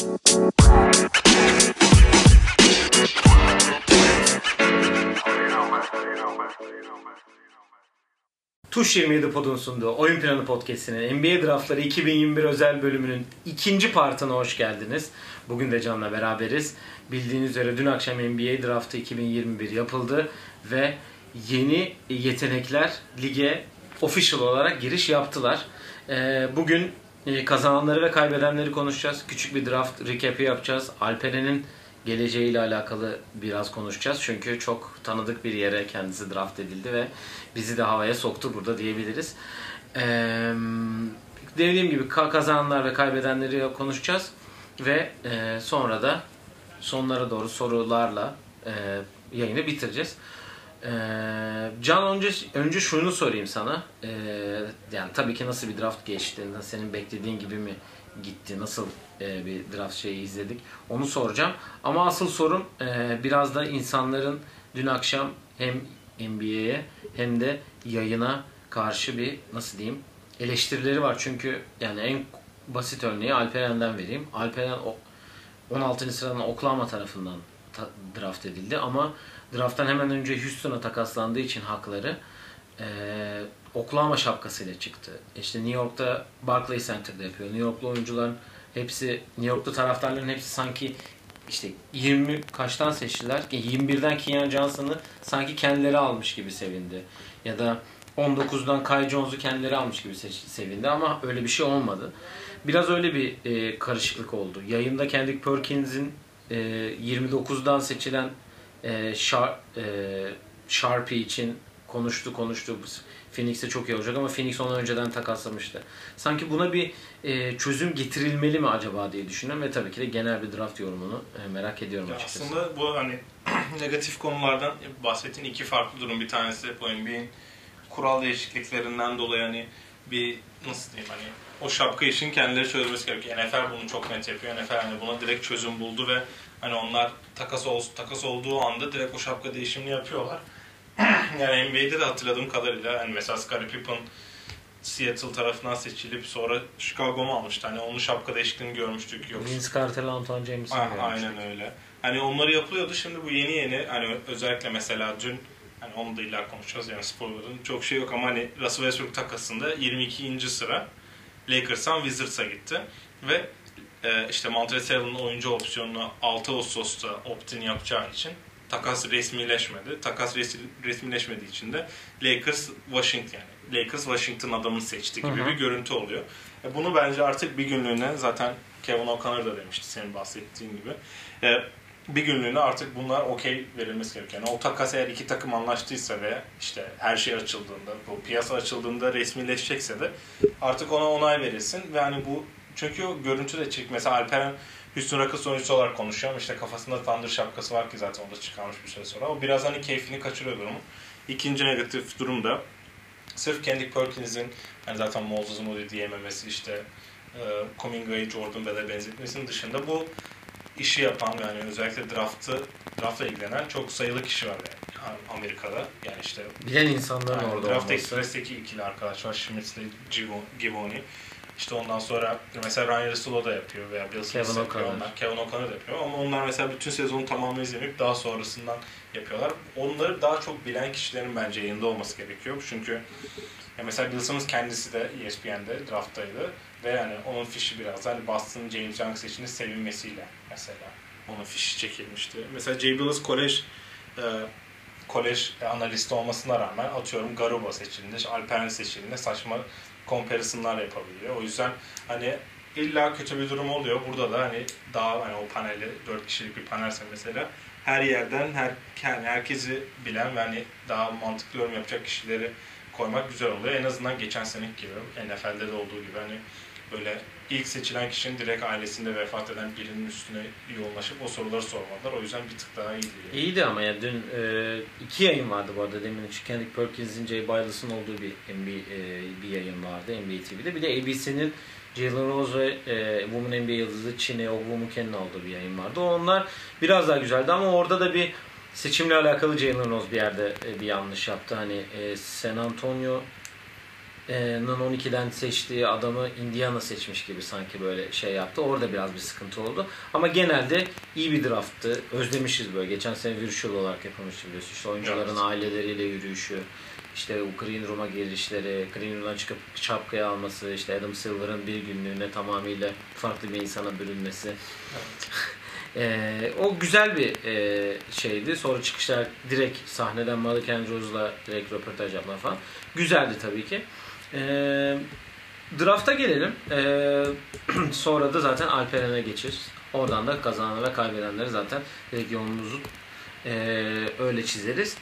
Tuş 27 Pod'un sunduğu Oyun Planı Podcast'inin NBA Draftları 2021 özel bölümünün ikinci partına hoş geldiniz. Bugün de Can'la beraberiz. Bildiğiniz üzere dün akşam NBA Draftı 2021 yapıldı ve yeni yetenekler lige official olarak giriş yaptılar. Ee, Bugün kazananları ve kaybedenleri konuşacağız. Küçük bir draft recap'i yapacağız. Alperen'in geleceğiyle alakalı biraz konuşacağız. Çünkü çok tanıdık bir yere kendisi draft edildi ve bizi de havaya soktu burada diyebiliriz. Ee, dediğim gibi ka- kazananlar ve kaybedenleri konuşacağız. Ve e, sonra da sonlara doğru sorularla e, yayını bitireceğiz. Ee, Can önce önce şunu sorayım sana. Ee, yani tabii ki nasıl bir draft geçti? Senin beklediğin gibi mi gitti? Nasıl e, bir draft şeyi izledik? Onu soracağım. Ama asıl sorum e, biraz da insanların dün akşam hem NBA'ye hem de yayına karşı bir nasıl diyeyim eleştirileri var. Çünkü yani en basit örneği Alperen'den vereyim. Alperen o 16. sıradan Oklahoma tarafından ta- draft edildi ama drafttan hemen önce Houston'a takaslandığı için hakları eee Oklahoma şapkasıyla çıktı. İşte New York'ta Barclays Center'da yapıyor. New Yorklu oyuncuların hepsi, New York'ta taraftarların hepsi sanki işte 20 kaçtan seçtiler? 21'den Keon Johnson'ı sanki kendileri almış gibi sevindi. Ya da 19'dan Kai Jones'u kendileri almış gibi sevindi ama öyle bir şey olmadı. Biraz öyle bir e, karışıklık oldu. Yayında Kendrick Perkins'in e, 29'dan seçilen e, Shar- e, Sharpie için konuştu konuştu. Phoenix'e çok iyi olacak ama Phoenix onu önceden takaslamıştı. Sanki buna bir e, çözüm getirilmeli mi acaba diye düşünüyorum ve tabii ki de genel bir draft yorumunu e, merak ediyorum Ya açıkçası. aslında bu hani negatif konulardan bahsettiğin iki farklı durum. Bir tanesi bu NBA'in kural değişikliklerinden dolayı hani bir nasıl diyeyim hani o şapka işini kendileri çözmesi gerekiyor. NFL bunu çok net yapıyor. NFL hani buna direkt çözüm buldu ve hani onlar takas ol, takas olduğu anda direkt o şapka değişimini yapıyorlar. yani NBA'de de hatırladığım kadarıyla hani mesela Scottie Pippen Seattle tarafından seçilip sonra Chicago mu almıştı? Hani onun şapka değişikliğini görmüştük. Yok Vince Carter, Antoine James'in Ah, aynen öyle. Hani onları yapılıyordu. Şimdi bu yeni yeni hani özellikle mesela dün hani onu da illa konuşacağız yani sporların çok şey yok ama hani Russell Westbrook takasında 22. sıra Lakers'tan Wizards'a gitti ve e, işte Montrezl Harrell'ın oyuncu opsiyonunu 6 Ağustos'ta opt-in yapacağı için takas resmileşmedi. Takas res- resmileşmediği için de Lakers Washington yani Lakers Washington adamını seçti gibi Hı hı. bir görüntü oluyor. E, bunu bence artık bir günlüğüne zaten Kevin O'Connor da demişti senin bahsettiğin gibi. E, bir günlüğüne artık bunlar okey verilmesi gerekiyor. Yani o takas eğer iki takım anlaştıysa ve işte her şey açıldığında, bu piyasa açıldığında resmileşecekse de artık ona onay verilsin ve hani bu çünkü o görüntü de çık. Mesela Alperen Houston Rockets oyuncusu olarak konuşuyor ama işte kafasında Thunder şapkası var ki zaten o da çıkarmış bir süre sonra. O biraz hani keyfini kaçırıyor durumu. İkinci negatif durum da sırf Kendrick Perkins'in hani zaten Moses Moody diyememesi işte e, Cominga'yı Jordan Bell'e benzetmesinin dışında bu işi yapan yani özellikle draftı draftla ilgilenen çok sayılı kişi var yani Amerika'da. Yani işte Bilen insanların yani orada Draft olması. Express'teki ikili arkadaş var. Schmitz ile Givo- Givoni. İşte ondan sonra mesela Ryan Russell da yapıyor veya Bill Simmons Kevin yapıyor. Onlar. Kevin O'Connor da yapıyor ama onlar mesela bütün sezonu tamamını izlemeyip daha sonrasından yapıyorlar. Onları daha çok bilen kişilerin bence yayında olması gerekiyor. Çünkü ya mesela Bill Simmons kendisi de ESPN'de drafttaydı ve yani onun fişi biraz hani Boston James Young seçini sevinmesiyle mesela onun fişi çekilmişti. Mesela Jay Bilas kolej e, kolej analisti olmasına rağmen atıyorum Garuba seçildiğinde, Alperen seçildiğinde saçma comparison'lar yapabiliyor. O yüzden hani illa kötü bir durum oluyor. Burada da hani daha hani o paneli 4 kişilik bir panelse mesela her yerden her yani herkesi bilen ve hani daha mantıklı yorum yapacak kişileri koymak güzel oluyor. En azından geçen seneki gibi NFL'de de olduğu gibi hani böyle ilk seçilen kişinin direkt ailesinde vefat eden birinin üstüne yoğunlaşıp o soruları sormadılar. O yüzden bir tık daha iyiydi. Yani. İyiydi ama ya dün e, iki yayın vardı bu arada demin için Kendrick Perkins'in Jay Bilas'ın olduğu bir NBA, e, bir yayın vardı NBA TV'de. Bir de ABC'nin Jalen Rose ve e, Women NBA yıldızı Çin'e o Womuken'in olduğu bir yayın vardı. Onlar biraz daha güzeldi ama orada da bir seçimle alakalı Jalen Rose bir yerde e, bir yanlış yaptı. Hani e, San Antonio 12'den seçtiği adamı Indiana seçmiş gibi sanki böyle şey yaptı. Orada biraz bir sıkıntı oldu. Ama genelde iyi bir drafttı. Özlemişiz böyle. Geçen sene virtual olarak yapılmıştı biliyorsun. İşte oyuncuların Evet. aileleriyle yürüyüşü, işte Green Room'a girişleri, Green Room'dan çıkıp şapkayı alması, işte Adam Silver'ın bir günlüğüne tamamıyla farklı bir insana bürünmesi. Evet. Ee, o güzel bir e, şeydi. Sonra çıkışlar direkt sahneden Malik Andrews'la direkt röportaj yapma falan. Güzeldi tabii ki. Ee, draft'a gelelim. Ee, sonra da zaten Alperen'e geçeriz. Oradan da kazanan ve kaybedenleri zaten direkt e, öyle çizeriz.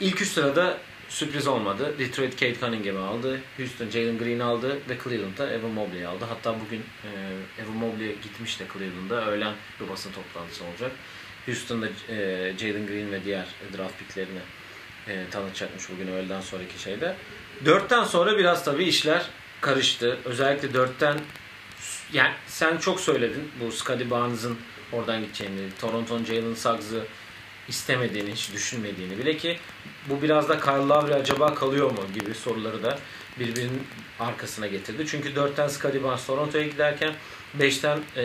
İlk üç sırada sürpriz olmadı. Detroit Kate Cunningham'ı aldı. Houston Jalen Green aldı ve Cleveland'da Evan Mobley'i aldı. Hatta bugün e, Evan Mobley gitmiş de Cleveland'da. Öğlen bir basın toplantısı olacak. Houston'da e, Jalen Green ve diğer draft picklerini e, tanıtacakmış bugün öğleden sonraki şeyde. Dörtten sonra biraz tabii işler karıştı. Özellikle dörtten yani sen çok söyledin bu Scottie Barnes'ın oradan gideceğini, Toronto'nun Jalen Suggs'ı istemediğini, hiç düşünmediğini bile ki bu biraz da Kyle Lowry acaba kalıyor mu gibi soruları da birbirinin arkasına getirdi. Çünkü 4'ten Scottie Barnes Toronto'ya giderken 5'ten e,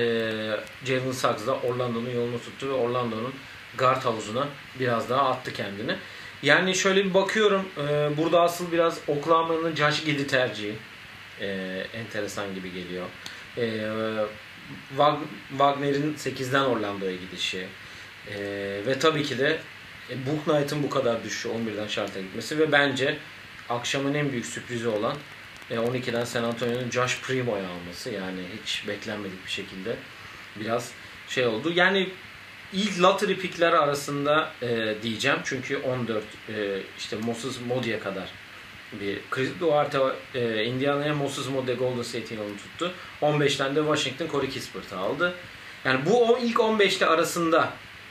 Jalen Suggs da Orlando'nun yolunu tuttu ve Orlando'nun guard havuzuna biraz daha attı kendini. Yani şöyle bir bakıyorum e, burada asıl biraz Oklahoma'nın Josh Giddey tercihi e, enteresan gibi geliyor. E, Wag- Wagner'in 8'den Orlando'ya gidişi ve tabii ki de e, Book Knight'ın bu kadar düşüşü 11'den Charlotte'a gitmesi ve bence akşamın en büyük sürprizi olan e, 12'den San Antonio'nun Josh Primo'yu alması yani hiç beklenmedik bir şekilde biraz şey oldu. Yani ilk lottery pickler arasında e, diyeceğim çünkü 14 e, işte Moses Modi'ye kadar bir Chris Duarte e, Indiana'ya Moses Modi Golden State'in yolunu tuttu. 15'ten de Washington Corey Kispert'ı aldı. Yani bu o ilk 15'te arasında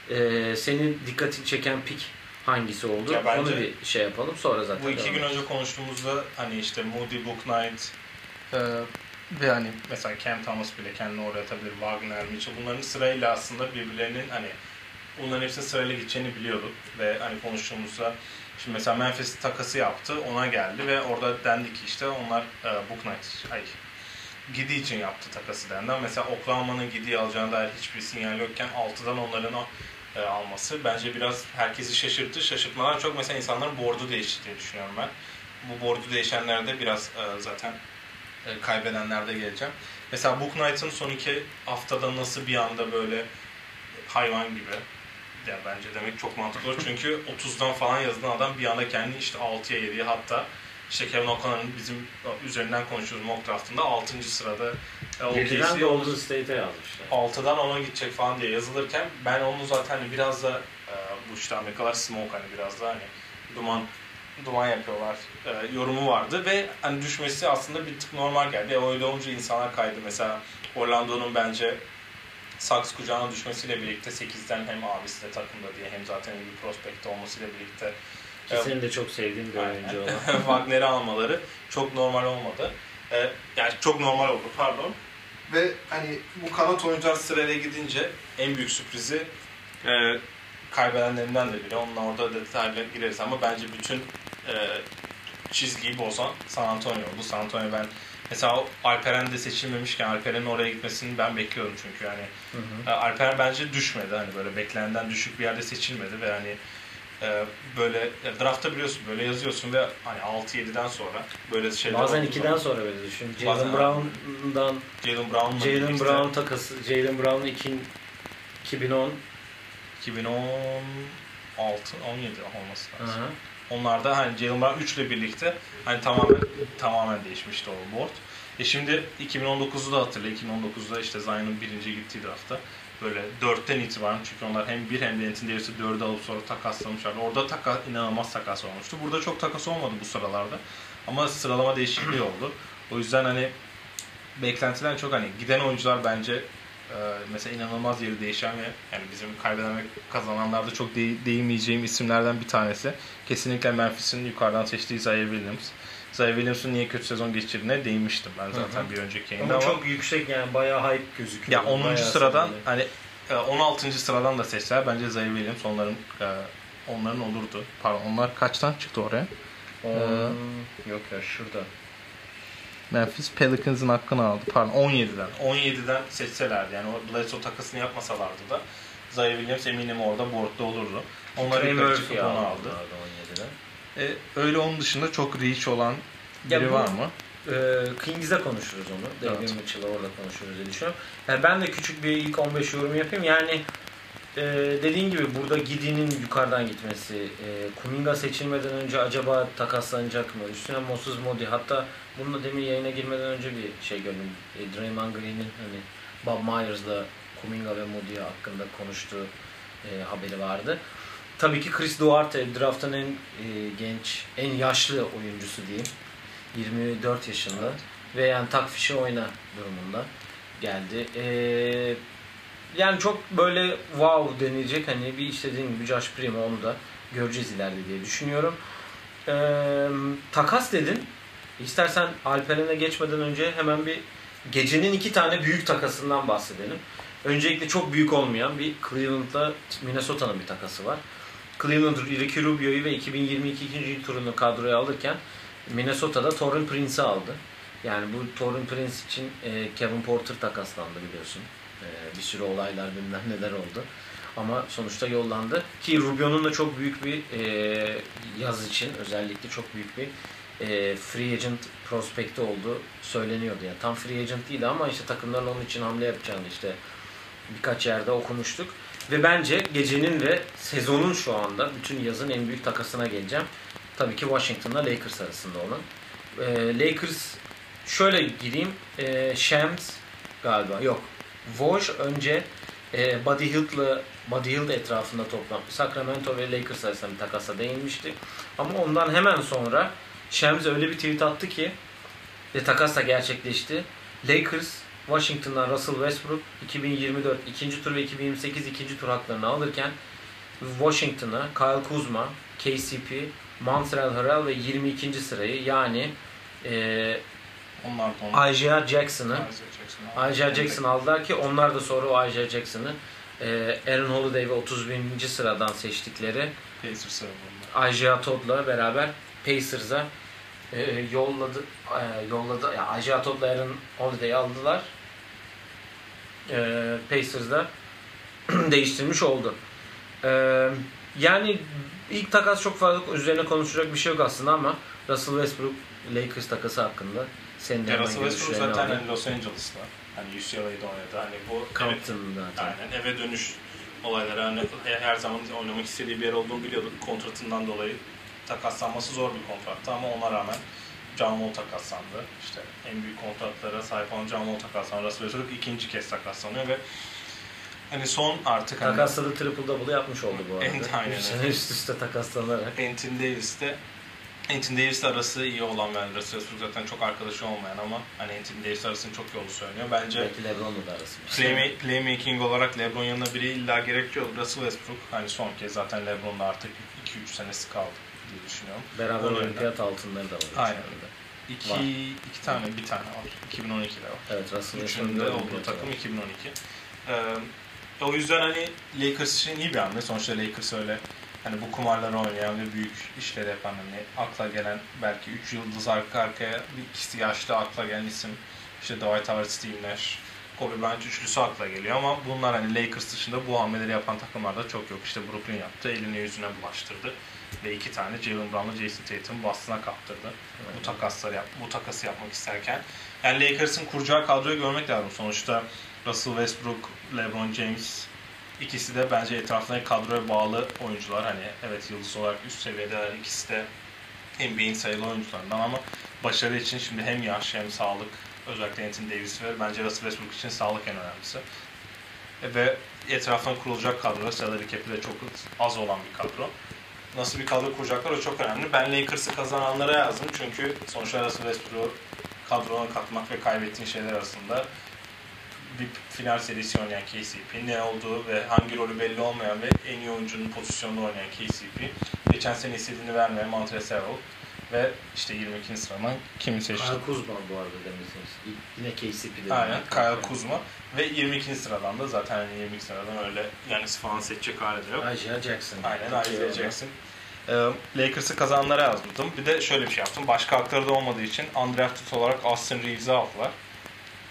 e, senin dikkatini çeken pick hangisi oldu? Ya bence- Onu bir şey yapalım sonra zaten. Bu iki gün önce konuştuğumuzda hani işte Moody, Book Knight e, ve hani mesela Cam Thomas bile kendini oraya atabilir, Wagner, Mitchell bunların sırayla aslında birbirlerinin hani bunların hepsinin sırayla gideceğini biliyorduk ve hani konuştuğumuzda şimdi mesela Memphis takası yaptı ona geldi ve orada dendi ki işte onlar e, Book Knight ay Gidi için yaptı takası dendi ama mesela Oklahoma'nın Gidi'yi alacağına dair hiçbir sinyal yokken 6'dan onların o e, alması bence biraz herkesi şaşırttı. Şaşırtmalar çok mesela insanların board'u değiştirdiğini düşünüyorum ben. Bu board'u değişenlerde biraz e, zaten e, kaybedenlerde geleceğim. Mesela Book Knight'ın son iki haftada nasıl bir anda böyle hayvan gibi ya bence demek çok mantıklı olur. Çünkü 30'dan falan yazılan adam bir anda kendini işte 6'ya 7'ye hatta işte Kevin O'Connor'ın bizim üzerinden konuşuyoruz mock draftında 6. sırada e, Yediden OKC Golden State'e yazmışlar. 6'dan 10'a gidecek falan diye yazılırken ben onu zaten hani biraz da e, bu işte Amerikalılar smoke hani biraz da hani duman duman yapıyorlar e, yorumu vardı ve hani düşmesi aslında bir tık normal geldi. E, öyle olunca insanlar kaydı. Mesela Orlando'nun bence Saks kucağına düşmesiyle birlikte 8'den hem abisi de takımda diye hem zaten iyi bir prospekt olmasıyla birlikte Ki senin de çok sevdiğin bir oyuncu olan. Wagner'i almaları çok normal olmadı. Ee, yani çok normal oldu pardon. Ve hani bu kanat oyuncular sırayla gidince en büyük sürprizi e, kaybedenlerinden de biri. Onunla orada detaylı gireriz ama bence bütün e, çizgiyi bozan San Antonio oldu. San Antonio ben mesela Alperen de seçilmemişken Alperen'in oraya gitmesini ben bekliyorum çünkü yani Hı hı. e, Alperen bence düşmedi hani böyle beklenenden düşük bir yerde seçilmedi ve hani e, böyle draftta biliyorsun böyle yazıyorsun ve hani 6-7'den sonra böyle şeyler Bazen olduğu 2'den zaman sonra böyle düşün. Jalen Brown'dan Jalen Brown'la Jalen Brown takası Jalen Brown 2 2010 2016 17 olması lazım. Aha. Onlar da hani Jalen Brown 3 ile birlikte hani tamamen tamamen değişmişti o board. E şimdi 2019'u da hatırla. 2019'da işte Zion'un birinci gittiği draftta böyle 4'ten itibaren çünkü onlar hem bir hem de Anthony Davis'i 4'e alıp sonra takaslamışlardı. Orada takas, inanılmaz takas olmuştu. Burada çok takas olmadı bu sıralarda. Ama sıralama değişikliği oldu. O yüzden hani beklentilen çok hani giden oyuncular bence mesela inanılmaz yeri değişen ve yani bizim kaybeden ve kazananlarda çok değ- değinmeyeceğim isimlerden bir tanesi. Kesinlikle Memphis'in yukarıdan seçtiği Zaire Williams. Zaire Williams'ın niye kötü sezon geçirdiğine değinmiştim ben zaten Hı hı. bir önceki yayında Ama ama, çok yüksek yani bayağı hype gözüküyor. ya 10. Bayağı sıradan sevimli. hani e, 16. sıradan da seçseler bence Zaire Williams onların e, onların olurdu. Pardon onlar kaçtan çıktı oraya? On- Yok ya şurada. Memphis Pelicans'ın hakkını aldı. Pardon 17'den. 17'den seçselerdi. Yani o Bledsoe takısını yapmasalardı da Zaire Williams eminim orada boardda olurdu. Onlar Trey yukarı Murphy çıkıp onu aldı. aldı 17'den. E, öyle onun dışında çok reach olan Ya biri bu- var mı? Ee, Kings'de konuşuruz onu. David Evet. Mitchell'ı orada konuşuruz diye düşünüyorum. Yani ben de küçük bir ilk 15 yorum yapayım. Yani e, dediğin gibi burada Gidi'nin yukarıdan gitmesi, e, Kuminga seçilmeden önce acaba takaslanacak mı? Üstüne Moses Modi. Hatta bununla demin yayına girmeden önce bir şey gördüm. E, Draymond Green'in hani Bob Myers'la Kuminga ve Modi hakkında konuştuğu e, haberi vardı. Tabii ki Chris Duarte draft'ın en e, genç, en yaşlı oyuncusu diyeyim. 24 yaşında ve yani tak fişi oyna durumunda geldi. Ee, yani çok böyle wow denilecek hani bir işte dediğim gibi Josh Primo onu da göreceğiz ileride diye düşünüyorum. Ee, takas dedin. İstersen Alperen'e geçmeden önce hemen bir gecenin iki tane büyük takasından bahsedelim. Öncelikle çok büyük olmayan bir Cleveland'la Minnesota'nın bir takası var. Cleveland Ricky Rubio'yu ve 2022 ikinci turunu kadroya alırken Minnesota'da Torrey Prince'i aldı. Yani bu Torrey Prince için Kevin Porter takaslandı biliyorsun. E, bir sürü olaylar bilmem neler oldu. Ama sonuçta yollandı. Ki Rubio'nun da çok büyük bir e, yaz için özellikle çok büyük bir e, free agent prospekti olduğu söyleniyordu. Yani tam free agent değildi ama işte takımların onun için hamle yapacağını işte birkaç yerde okumuştuk. Ve bence gecenin ve sezonun şu anda bütün yazın en büyük takasına geleceğim. Tabii ki Washington'la Lakers arasında olan. Ee, Lakers şöyle gireyim. Ee, Shams galiba yok. Woj önce e, Buddy Hield'la Buddy Hield etrafında toplanmış. Sacramento ve Lakers arasında bir takasa değinmişti. Ama ondan hemen sonra Shams öyle bir tweet attı ki ve takas da gerçekleşti. Lakers Washington'dan Russell Westbrook 2024 ikinci tur ve 2028 ikinci tur haklarını alırken Washington'a Kyle Kuzma, KCP, Montreal Harrell ve 22. sırayı yani e. Isaiah Jackson'ı Isaiah Jackson aldılar ki onlar da sonra o Isaiah Jackson'ı e, Aaron Holiday ve 31. sıradan seçtikleri. Isaiah Todd'la beraber Pacers'a e, yolladı e, yolladı. Yani Isaiah Todd'la Aaron Holiday'i aldılar. E, Pacers'da değiştirmiş oldu. E, yani ilk takas çok fazla üzerine konuşacak bir şey yok aslında ama Russell Westbrook Lakers takası hakkında senin de Ya Russell Westbrook zaten hani Los Angeles'ta. Hani UCLA'da oynadı. Hani bu evet, Compton'da zaten. aynen eve dönüş olayları hani her zaman oynamak istediği bir yer olduğunu biliyorduk. Kontratından dolayı takaslanması zor bir kontrattı ama ona rağmen John Wall takaslandı. İşte en büyük kontratlara sahip olan John Wall takaslandı. Russell Westbrook ikinci kez takaslanıyor ve hani son artık hani Takasla da triple double yapmış oldu bu arada. Evet, aynen üst üste takaslanarak. Anthony Davis'te Anthony Davis'le arası iyi olan yani Russell Westbrook zaten çok arkadaşı olmayan ama hani Anthony Davis arasının çok olduğu söyleniyor. Bence Belki Lebron'la da arası. Playma- playmaking olarak LeBron yanına biri illa gerekiyor. Russell Westbrook hani son kez zaten LeBron'la artık 2-3 senesi kaldı diye düşünüyorum. Beraber Onun olimpiyat altınları da var. Aynen. içlerinde. İki, Var. iki tane, bir tane var. 2012'de var. Evet Russell Üçünde Westbrook'un olduğu olimpiyatı takım var. 2012. Ee, o yüzden hani Lakers için iyi bir hamle. Sonuçta Lakers öyle hani bu kumarları oynayan ve büyük işleri yapan hani akla gelen belki 3 yıldız arka arkaya bir ikisi yaşlı akla gelen isim. İşte Dwight Howard, Steve Nash, Kobe Bryant üçlüsü akla geliyor ama bunlar hani Lakers dışında bu hamleleri yapan takımlarda çok yok. İşte Brooklyn yaptı, eline yüzüne bulaştırdı ve iki tane Jalen Brown'la Jason Tatum'u bastına kaptırdı bu takasları yap, bu takası yapmak isterken. Yani Lakers'ın kuracağı kadroyu görmek lazım. Sonuçta Russell Westbrook, LeBron James ikisi de bence etrafındaki kadroya bağlı oyuncular. Hani evet yıldız olarak üst seviyedeler. İkisi de NBA'in sayılı oyuncularından ama başarı için şimdi hem yaş hem sağlık özellikle Anthony Davis ve bence Russell Westbrook için sağlık en önemlisi. E, Ve etrafına kurulacak kadro, salary cap'i de çok az olan bir kadro nasıl bir kadro kuracaklar o çok önemli. Ben Lakers'ı kazananlara yazdım çünkü sonuçta Russell Westbrook'u kadrona katmak ve kaybettiğin şeyler arasında bir final serisi oynayan KCP, ne olduğu ve hangi rolü belli olmayan ve en iyi oyuncunun pozisyonunda oynayan KCP, geçen sene istediğini vermeyen Montrezl Harrell ve işte 22. sıradan kimi seçti? Kyle Kuzma bu arada demişsiniz. Yine KCP'de. Aynen, Kyle Kuzma ve 22. sıradan da zaten hani 22 sıradan öyle yani falan seçecek hali de yok. Isaiah Jackson. Aynen Isaiah Jackson. Ee, Lakers'ı kazananlara yazdım. Bir de şöyle bir şey yaptım. Başka hakları da olmadığı için undrafted olarak Austin Reeves'i aldılar.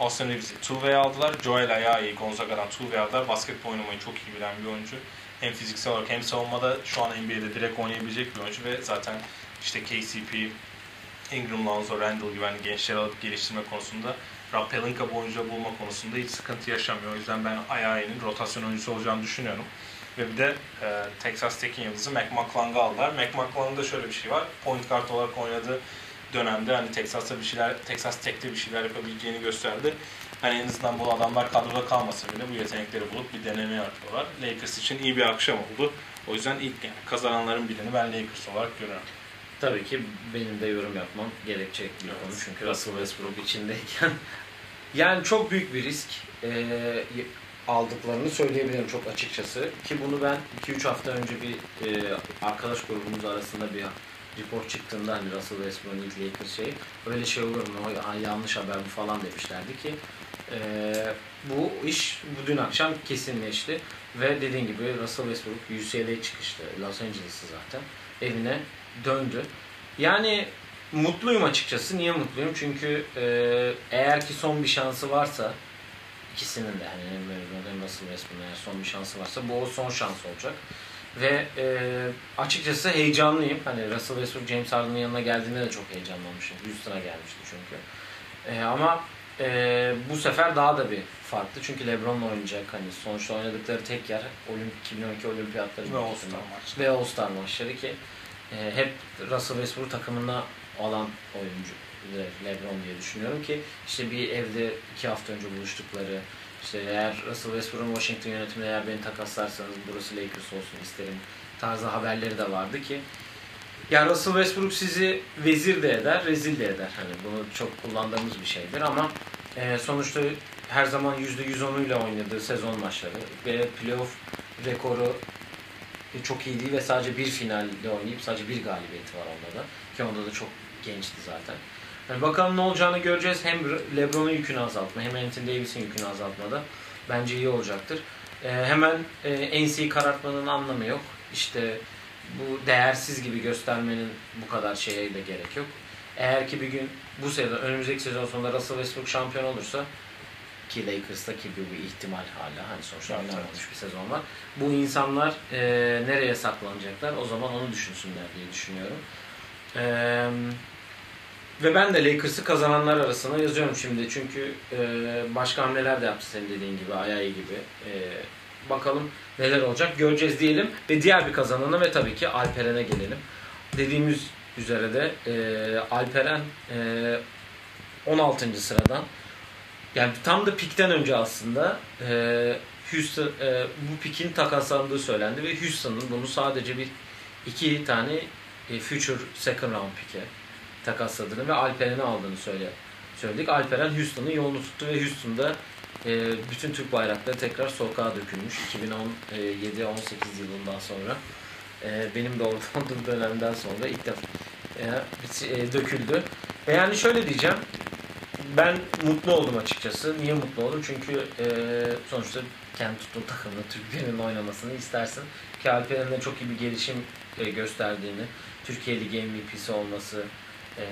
Austin Reeves'i two-way aldılar. Joel Ayayi Gonzaga'dan two-way aldılar. Basketbol oynamayı çok iyi bilen bir oyuncu. Hem fiziksel olarak hem savunmada şu an NBA'de direkt oynayabilecek bir oyuncu ve zaten işte KCP, Ingram, Lonzo, Randall gibi hani gençleri alıp geliştirme konusunda Rob Pelinka bu oyuncu bulma konusunda hiç sıkıntı yaşamıyor. O yüzden ben Ayayi'nin rotasyon oyuncusu olacağını düşünüyorum. Ve bir de e, Texas Tech'in yıldızı Mac McClung'ı aldılar. Mac McClung'da şöyle bir şey var. Point guard olarak oynadığı dönemde hani Texas'ta bir şeyler, Texas Tech'te bir şeyler yapabileceğini gösterdi. Hani en azından bu adamlar kadroda kalmasa bile bu yetenekleri bulup bir deneme yapıyorlar. Lakers için iyi bir akşam oldu. O yüzden ilk yani kazananların birini ben Lakers olarak görüyorum. Tabii ki benim de yorum yapmam gerekecek bir Evet. konu çünkü Russell Westbrook içindeyken yani çok büyük bir risk e, aldıklarını söyleyebilirim çok açıkçası ki bunu ben 2-3 hafta önce bir e, arkadaş grubumuz arasında bir report çıktığında hani Russell Westbrook'un ilk Lakers şeyi öyle şey olur mu o yanlış haber bu falan demişlerdi ki e, bu iş bu dün akşam kesinleşti ve dediğin gibi Russell Westbrook UCLA çıkıştı Los Angeles'ı zaten evine döndü. Yani mutluyum açıkçası. Niye mutluyum? Çünkü e, eğer ki son bir şansı varsa ikisinin de hani hem Russell Westbrook'un eğer son bir şansı varsa bu o son şans olacak. Ve e, açıkçası heyecanlıyım. Hani Russell Westbrook James Harden'ın yanına geldiğinde de çok heyecanlanmıştım. Houston'a gelmişti çünkü. E, ama e, bu sefer daha da bir farklı. Çünkü LeBron'la oynayacak. Hani sonuçta oynadıkları tek yer Olimp 2012 Olimpiyatları Ve All-Star maçları. ve All-Star maçları ki e, hep Russell Westbrook takımında alan oyuncu Le- LeBron diye düşünüyorum ki işte bir evde iki hafta önce buluştukları işte eğer Russell Westbrook'un Washington yönetimine eğer beni takaslarsanız burası Lakers olsun isterim tarzı haberleri de vardı ki ya Russell Westbrook sizi vezir de eder, rezil de eder. Hani bunu çok kullandığımız bir şeydir ama e, sonuçta her zaman %110'uyla oynadığı sezon maçları ve playoff rekoru e, çok iyi değil ve sadece bir finalde oynayıp sadece bir galibiyeti var onda da. Ki onda da çok gençti zaten. Yani bakalım ne olacağını göreceğiz. Hem LeBron'un yükünü azaltma hem Anthony Davis'in yükünü azaltmada bence iyi olacaktır. E, hemen e, NC'yi karartmanın anlamı yok. İşte bu değersiz gibi göstermenin bu kadar şeye de gerek yok. Eğer ki bir gün bu sezon, önümüzdeki sezon sonunda Russell Westbrook şampiyon olursa ki Lakers'ta ki bu bir ihtimal hala hani sonuçta Evet, oynanmamış evet. bir sezon var. Bu insanlar e, nereye saklanacaklar o zaman onu düşünsünler diye düşünüyorum. E, ve ben de Lakers'ı kazananlar arasına yazıyorum şimdi çünkü e, başka hamleler de yaptı senin dediğin gibi Ayayi gibi. E, bakalım neler olacak göreceğiz diyelim ve diğer bir kazanana ve tabii ki Alperen'e gelelim. Dediğimiz üzere de e, Alperen e, 16. sıradan yani tam da pikten önce aslında e, Houston e, bu pikin takaslandığı söylendi ve Houston'ın bunu sadece bir iki tane e, future second round pike takasladığını ve Alperen'i aldığını söyle söyledik. Alperen Houston'ın yolunu tuttu ve Houston'da e, bütün Türk bayrakları tekrar sokağa dökülmüş 2017-18 yılından sonra. E, benim de orada olduğum dönemden sonra ilk defa e, e, döküldü. Ve yani şöyle diyeceğim. Ben mutlu oldum açıkçası. Niye mutlu oldum? Çünkü e, sonuçta kendi tuttuğun takımda Türkiye'nin oynamasını istersin. Ki Alperen'in de çok iyi bir gelişim e, gösterdiğini, Türkiye Ligi MVP'si olması e,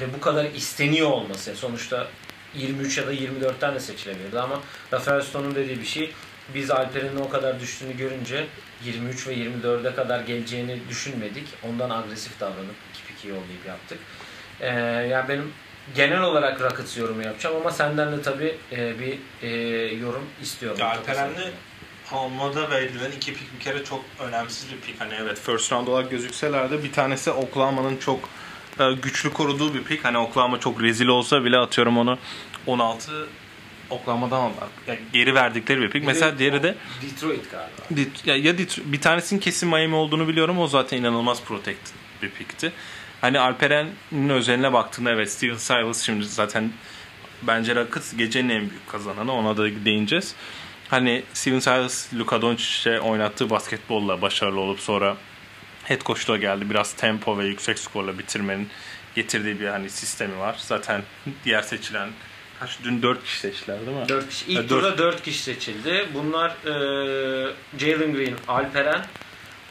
ve bu kadar isteniyor olması. Sonuçta 23 ya da 24'ten de seçilebilirdi ama Rafael Stone'un dediği bir şey biz Alperen'in o kadar düştüğünü görünce 23 ve 24'e kadar geleceğini düşünmedik. Ondan agresif davranıp iki piki yollayıp yaptık. Ee, yani benim genel olarak Rockets yorumu yapacağım ama senden de tabii e, bir e, yorum istiyorum. Ya Alperen'le almada verilen iki pik bir kere çok önemsiz bir pik. Hani evet first round olarak gözükseler de bir tanesi Oklahoma'nın çok güçlü koruduğu bir pik. Hani Oklahoma çok rezil olsa bile atıyorum onu 16 Oklahoma'dan aldılar. Yani geri verdikleri bir pik. Bir Mesela de diğeri de Detroit galiba. Ya, ya Detroit- bir tanesinin kesin Miami olduğunu biliyorum. O zaten inanılmaz protected bir pikti. Hani Alperen'in özeline baktığında evet Steven Silas şimdi zaten bence Rockets gecenin en büyük kazananı. Ona da değineceğiz. Hani Steven Silas Luka Doncic'e oynattığı basketbolla başarılı olup sonra head coach'luğa geldi. Biraz tempo ve yüksek skorla bitirmenin getirdiği bir hani sistemi var. Zaten diğer seçilen kaç dün 4 kişi seçtiler değil mi? 4 kişi. İlk turda 4 kişi seçildi. Bunlar e, Jalen Green, Alperen,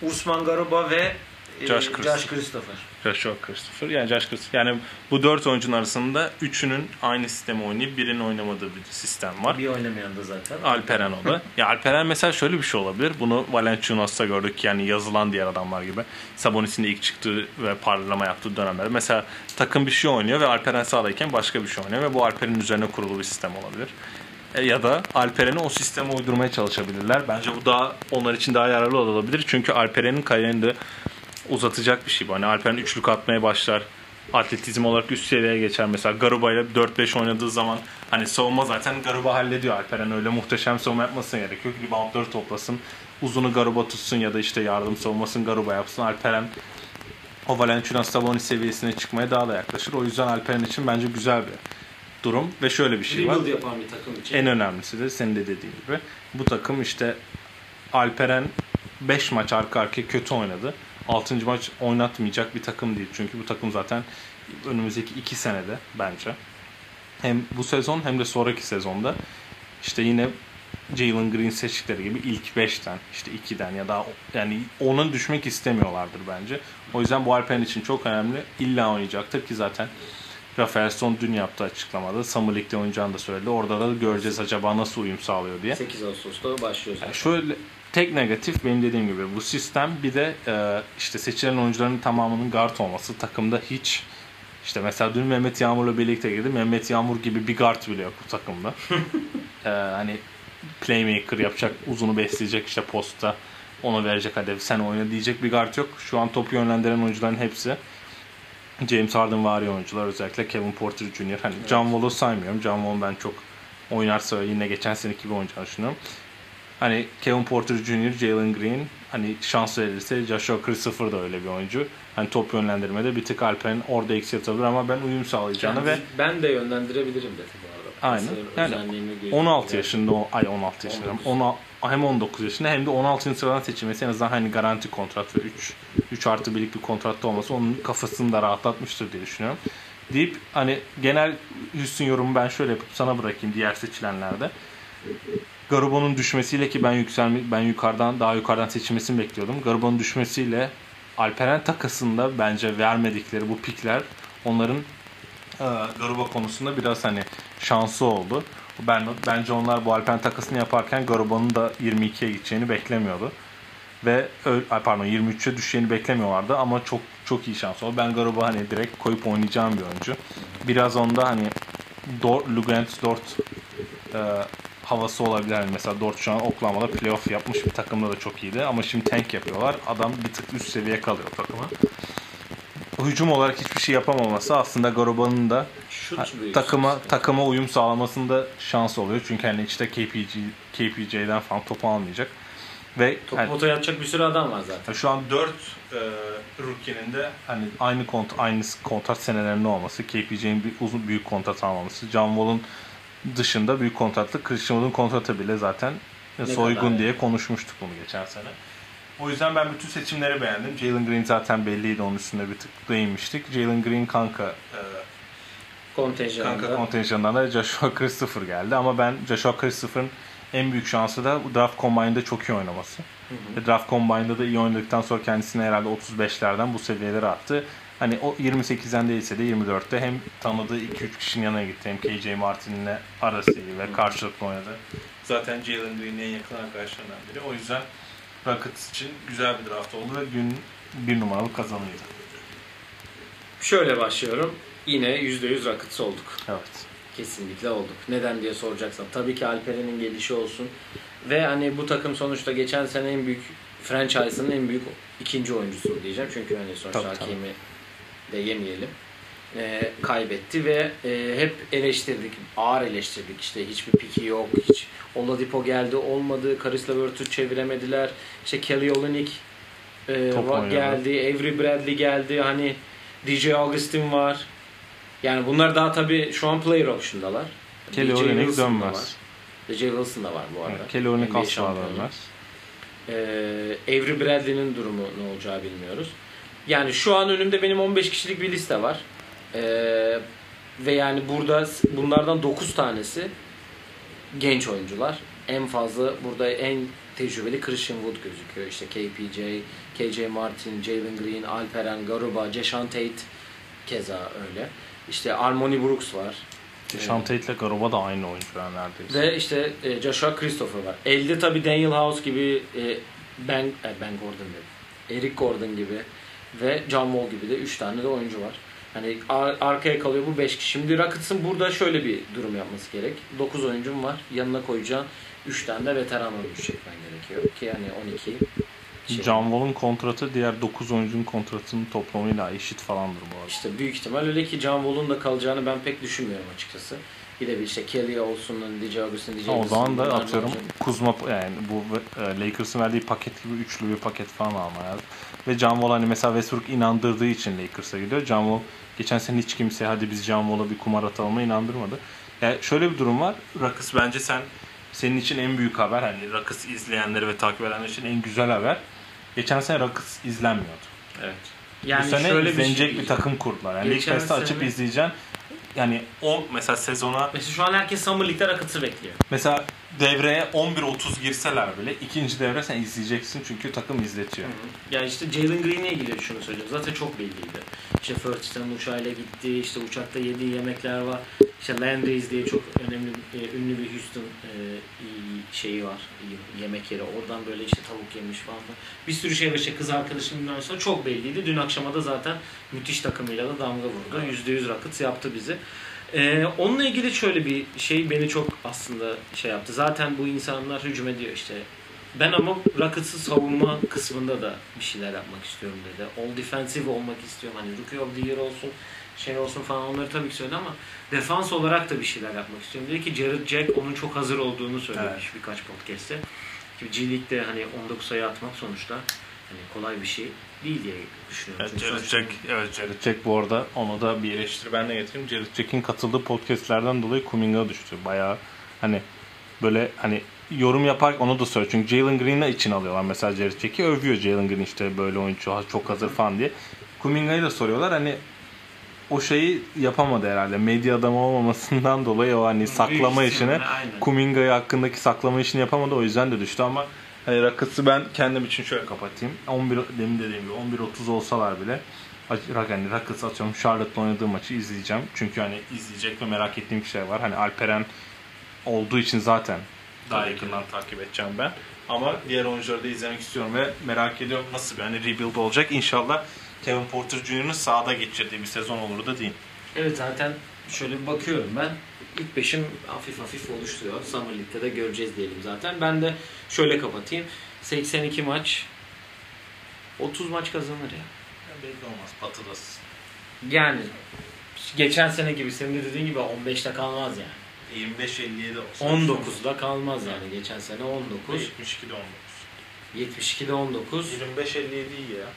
Usman Garuba ve e, Josh Josh Christopher. Christopher. Joshua Christopher. Yani Josh Christopher. Yani bu dört oyuncunun arasında üçünün aynı sistemi oynayıp birinin oynamadığı bir sistem var. Bir oynamayan da zaten. Alperen o da. ya Alperen mesela şöyle bir şey olabilir. Bunu Valenciunas'ta gördük yani yazılan diğer adamlar gibi. Sabonis'in ilk çıktığı ve parlama yaptığı dönemler. Mesela takım bir şey oynuyor ve Alperen sahadayken başka bir şey oynuyor ve bu Alperen'in üzerine kurulu bir sistem olabilir. E, ya da Alperen'i o sisteme uydurmaya çalışabilirler. Bence bu daha onlar için daha yararlı olabilir. Çünkü Alperen'in kariyerini de uzatacak bir şey bu. Hani Alperen üçlük atmaya başlar. Atletizm olarak üst seviyeye geçer. Mesela Garuba ile 4-5 oynadığı zaman hani savunma zaten Garuba hallediyor. Alperen öyle muhteşem savunma yapmasına gerek yok. Reboundları toplasın. Uzunu Garuba tutsun ya da işte yardım savunmasını Garuba yapsın. Alperen o Valenciunas Sabonis seviyesine çıkmaya daha da yaklaşır. O yüzden Alperen için bence güzel bir durum. Ve şöyle bir şey var. Yapan bir takım için. En önemlisi de senin de dediğin gibi. Bu takım işte Alperen 5 maç arka arkaya kötü oynadı. 6. maç oynatmayacak bir takım değil. Çünkü bu takım zaten önümüzdeki 2 senede bence hem bu sezon hem de sonraki sezonda işte yine Jalen Green seçtikleri gibi ilk 5'ten işte 2'den ya da yani ona düşmek istemiyorlardır bence. O yüzden bu Alperen için çok önemli. İlla oynayacaktır ki zaten Rafael Son dün yaptığı açıklamada Summer League'de oynayacağını da söyledi. Orada da göreceğiz acaba nasıl uyum sağlıyor diye. 8 Ağustos'ta başlıyor zaten. Yani şöyle tek negatif benim dediğim gibi bu sistem bir de e, işte seçilen oyuncuların tamamının guard olması takımda hiç işte mesela dün Mehmet Yağmur'la birlikte girdi. Mehmet Yağmur gibi bir guard bile yok bu takımda. e, hani playmaker yapacak, uzunu besleyecek işte posta ona verecek hadi sen oyna diyecek bir guard yok. Şu an topu yönlendiren oyuncuların hepsi James Harden var oyuncular özellikle Kevin Porter Jr. Hani John Wall'u saymıyorum. John Wall ben çok oynarsa yine geçen seneki gibi oynayacağını düşünüyorum. Hani Kevin Porter Jr., Jalen Green hani şans verirse Joshua Christopher da öyle bir oyuncu. Hani top yönlendirmede bir tık Alper'in orada eksi atabilir ama ben uyum sağlayacağını Yani ve ben de yönlendirebilirim dedi bu arada. Aynen. Yani özelliğimi gözüyle. 16 yaşında o ay 16 yaşında 19. ona hem 19 yaşında hem de 16. sıradan seçilmesi en azından hani garanti kontrat ve 3 3 artı 1'lik bir kontratta olması onun kafasını da rahatlatmıştır diye düşünüyorum. Deyip hani genel Houston yorumu ben şöyle yapıp sana bırakayım diğer seçilenlerde. Garubo'nun düşmesiyle ki ben yükselme ben yukarıdan daha yukarıdan seçilmesini bekliyordum. Garubo'nun düşmesiyle Alperen takasında bence vermedikleri bu pikler onların e, Garuba konusunda biraz hani şansı oldu. Ben bence onlar bu Alperen takasını yaparken Garuba'nın da 22'ye gideceğini beklemiyordu. Ve pardon 23'e düşeceğini beklemiyorlardı ama çok çok iyi şans oldu. Ben Garuba hani direkt koyup oynayacağım bir oyuncu. Biraz onda hani Dort, Lugent Dort e, havası olabilir. Yani mesela Dort şu an Oklahoma'da playoff yapmış bir takımda da çok iyiydi. Ama şimdi tank yapıyorlar. Adam bir tık üst seviye kalıyor takıma. Hücum olarak hiçbir şey yapamaması aslında Garuba'nın da Ha, takıma takıma uyum sağlamasında şans oluyor. Çünkü hani işte KPG KPJ'den falan topu almayacak. Ve Top hani, potaya atacak bir sürü adam var zaten. şu an 4 e, rookie'nin de hani aynı kont aynı kontrat senelerinde olması, KPJ'nin bir uzun büyük kontrat almaması, John Wall'un dışında büyük kontratlı Christian Wood'un kontratı bile zaten Ne soygun kadar diye konuşmuştuk bunu geçen sene. O yüzden ben bütün seçimleri beğendim. Jalen Green zaten belliydi onun üstünde bir tık değinmiştik. Jalen Green kanka e, Kontenjanında. Kanka kontenjanından da Joshua Christopher geldi ama ben Joshua Christopher'ın en büyük şansı da draft combine'da çok iyi oynaması. Ve draft combine'da da iyi oynadıktan sonra kendisini herhalde 35'lerden bu seviyelere attı. Hani o 28'den değilse de 24'te hem tanıdığı 2-3 kişinin yanına gitti hem KJ Martin'le arası iyi ve karşılıklı oynadı. Zaten Jalen Green'in en yakın arkadaşlarından biri. O yüzden Rockets için güzel bir draft oldu ve gün bir numaralı kazanıydı. Şöyle başlıyorum. Yine %100 Rockets olduk. Evet. Kesinlikle olduk. Neden diye soracaksan. Tabii ki Alperen'in gelişi olsun. Ve hani bu takım sonuçta geçen sene en büyük franchise'ın en büyük ikinci oyuncusu diyeceğim. Çünkü hani sonuçta Tabii, tabii. De yemeyelim. Ee, kaybetti ve e, hep eleştirdik. Ağır eleştirdik. İşte hiçbir piki yok. Hiç Oladipo geldi olmadı. Karis Levert'ü çeviremediler. İşte Kelly Olynyk e, Top geldi. Avery Bradley geldi. Hani DJ Augustin var. Yani bunlar daha tabii şu an player option'dalar. Kelly DJ da dönmez. DJ Wilson da var bu arada. Evet, Kelly NBA asla dönmez. Ee, Avery Bradley'nin durumu ne olacağı bilmiyoruz. Yani şu an önümde benim 15 kişilik bir liste var. Ee, ve yani burada bunlardan 9 tanesi genç oyuncular. en fazla burada en tecrübeli Christian Wood gözüküyor. İşte KPJ, KJ Martin, Jalen Green, Alperen, Garuba, Jason Tate keza öyle. İşte Armoni Brooks var. Sean Tate ile Garuba da aynı oyuncular neredeyse. Ve işte e, Joshua Christopher var. Elde tabi Daniel House gibi e, Ben, e, ben Gordon dedim. Eric Gordon gibi ve John Wall gibi de 3 tane de oyuncu var. Hani ar- arkaya kalıyor bu 5 kişi. Şimdi Rockets'ın burada şöyle bir durum yapması gerek. 9 oyuncum var. Yanına koyacağın 3 tane de veteran oyuncu çekmen gerekiyor. Ki hani 12 şey. John Wall'un kontratı diğer 9 oyuncunun kontratının toplamıyla eşit falandır bu arada. İşte büyük ihtimal öyle ki John Wall'un da kalacağını ben pek düşünmüyorum açıkçası. Bir de bir işte Kelly olsun, DJ Augustin, DJ o zaman da atıyorum. Kuzma yani bu e, Lakers'ın verdiği paket gibi üçlü bir paket falan alma lazım. Ve John Wall hani mesela Westbrook inandırdığı için Lakers'a gidiyor. John Wall geçen sene hiç kimse hadi biz John Wall'a bir kumar atalım inandırmadı. Yani şöyle bir durum var. Rakıs bence sen senin için en büyük haber hani Rakıs izleyenleri ve takip edenler için en güzel haber. Geçen sene Rakıs izlenmiyordu. Evet. bu sene şöyle izlenecek bir, şey- takım kurdular. Yani Pass'te açıp izleyeceksin. Yani o mesela sezona Mesela şu an herkes Summer League'de Rockets'ı bekliyor. Mesela devreye 11.30 girseler bile ikinci devre sen izleyeceksin çünkü takım izletiyor. Yani işte Jalen Green'e ilgili şunu söyleyeceğim. Zaten çok belliydi. İşte Ferguson uçağıyla gitti. işte uçakta yediği yemekler var. İşte Landry's diye çok önemli, e, ünlü bir Houston e, şeyi var. yemek yeri. Oradan böyle işte tavuk yemiş falan. da. Bir sürü şey var. İşte kız arkadaşım sonra çok belliydi. Dün akşama da zaten müthiş takımıyla da damga vurdu. %100 Rockets yaptı bizi. Ee, onunla ilgili şöyle bir şey beni çok aslında şey yaptı. Zaten bu insanlar hücum ediyor işte. Ben ama Rockets'ı savunma kısmında da bir şeyler yapmak istiyorum dedi. All defensive olmak istiyorum. Hani Rookie of the Year olsun, şey olsun falan onları tabii ki söyledi ama defans olarak da bir şeyler yapmak istiyorum. Dedi ki Jared Jack onun çok hazır olduğunu söylemiş birkaç podcast'te. G League'de hani 19 sayı atmak sonuçta hani kolay bir şey değil diye düşünüyorum. Evet, Jared Jack, evet, Jared Jack bu arada onu da bir eleştiri ben de getireyim. Jared Jack'in katıldığı podcastlerden dolayı Kuminga düştü. Bayağı hani böyle hani yorum yapar onu da söylüyor. Çünkü Jalen Green'le için alıyorlar. Mesela Jared Jack'i övüyor Jalen Green işte böyle oyuncu çok hazır falan diye. Kuminga'yı da soruyorlar. Hani o şeyi yapamadı herhalde. Medya adamı olmamasından dolayı o hani saklama işini. Kuminga'yı hakkındaki saklama işini yapamadı. O yüzden de düştü ama hani Rockets'ı ben kendim için şöyle kapatayım. 11 demin dediğim gibi 11.30 olsalar bile hani Rockets atıyorum Charlotte'la oynadığı maçı izleyeceğim. Çünkü hani izleyecek ve merak ettiğim bir şey var. Hani Alperen olduğu için zaten daha Tabii yakından takip edeceğim ben. Ama diğer oyuncuları da izlemek istiyorum ve merak ediyorum nasıl bir hani rebuild olacak. İnşallah Kevin Porter Jr.'ın sahada geçirdiği bir sezon olur da diyeyim. Evet zaten şöyle bir bakıyorum ben. İlk beşim hafif hafif oluşturuyor. Summer League'de de göreceğiz diyelim zaten. Ben de şöyle kapatayım. 82 maç 30 maç kazanır ya. belli olmaz. Batı'dasın. Yani geçen sene gibi senin de dediğin gibi 15'te kalmaz yani. 25-57 olsa. 19'da kalmaz yani geçen sene 19. 72'de 19. 72'de 19. 25-57 iyi ya.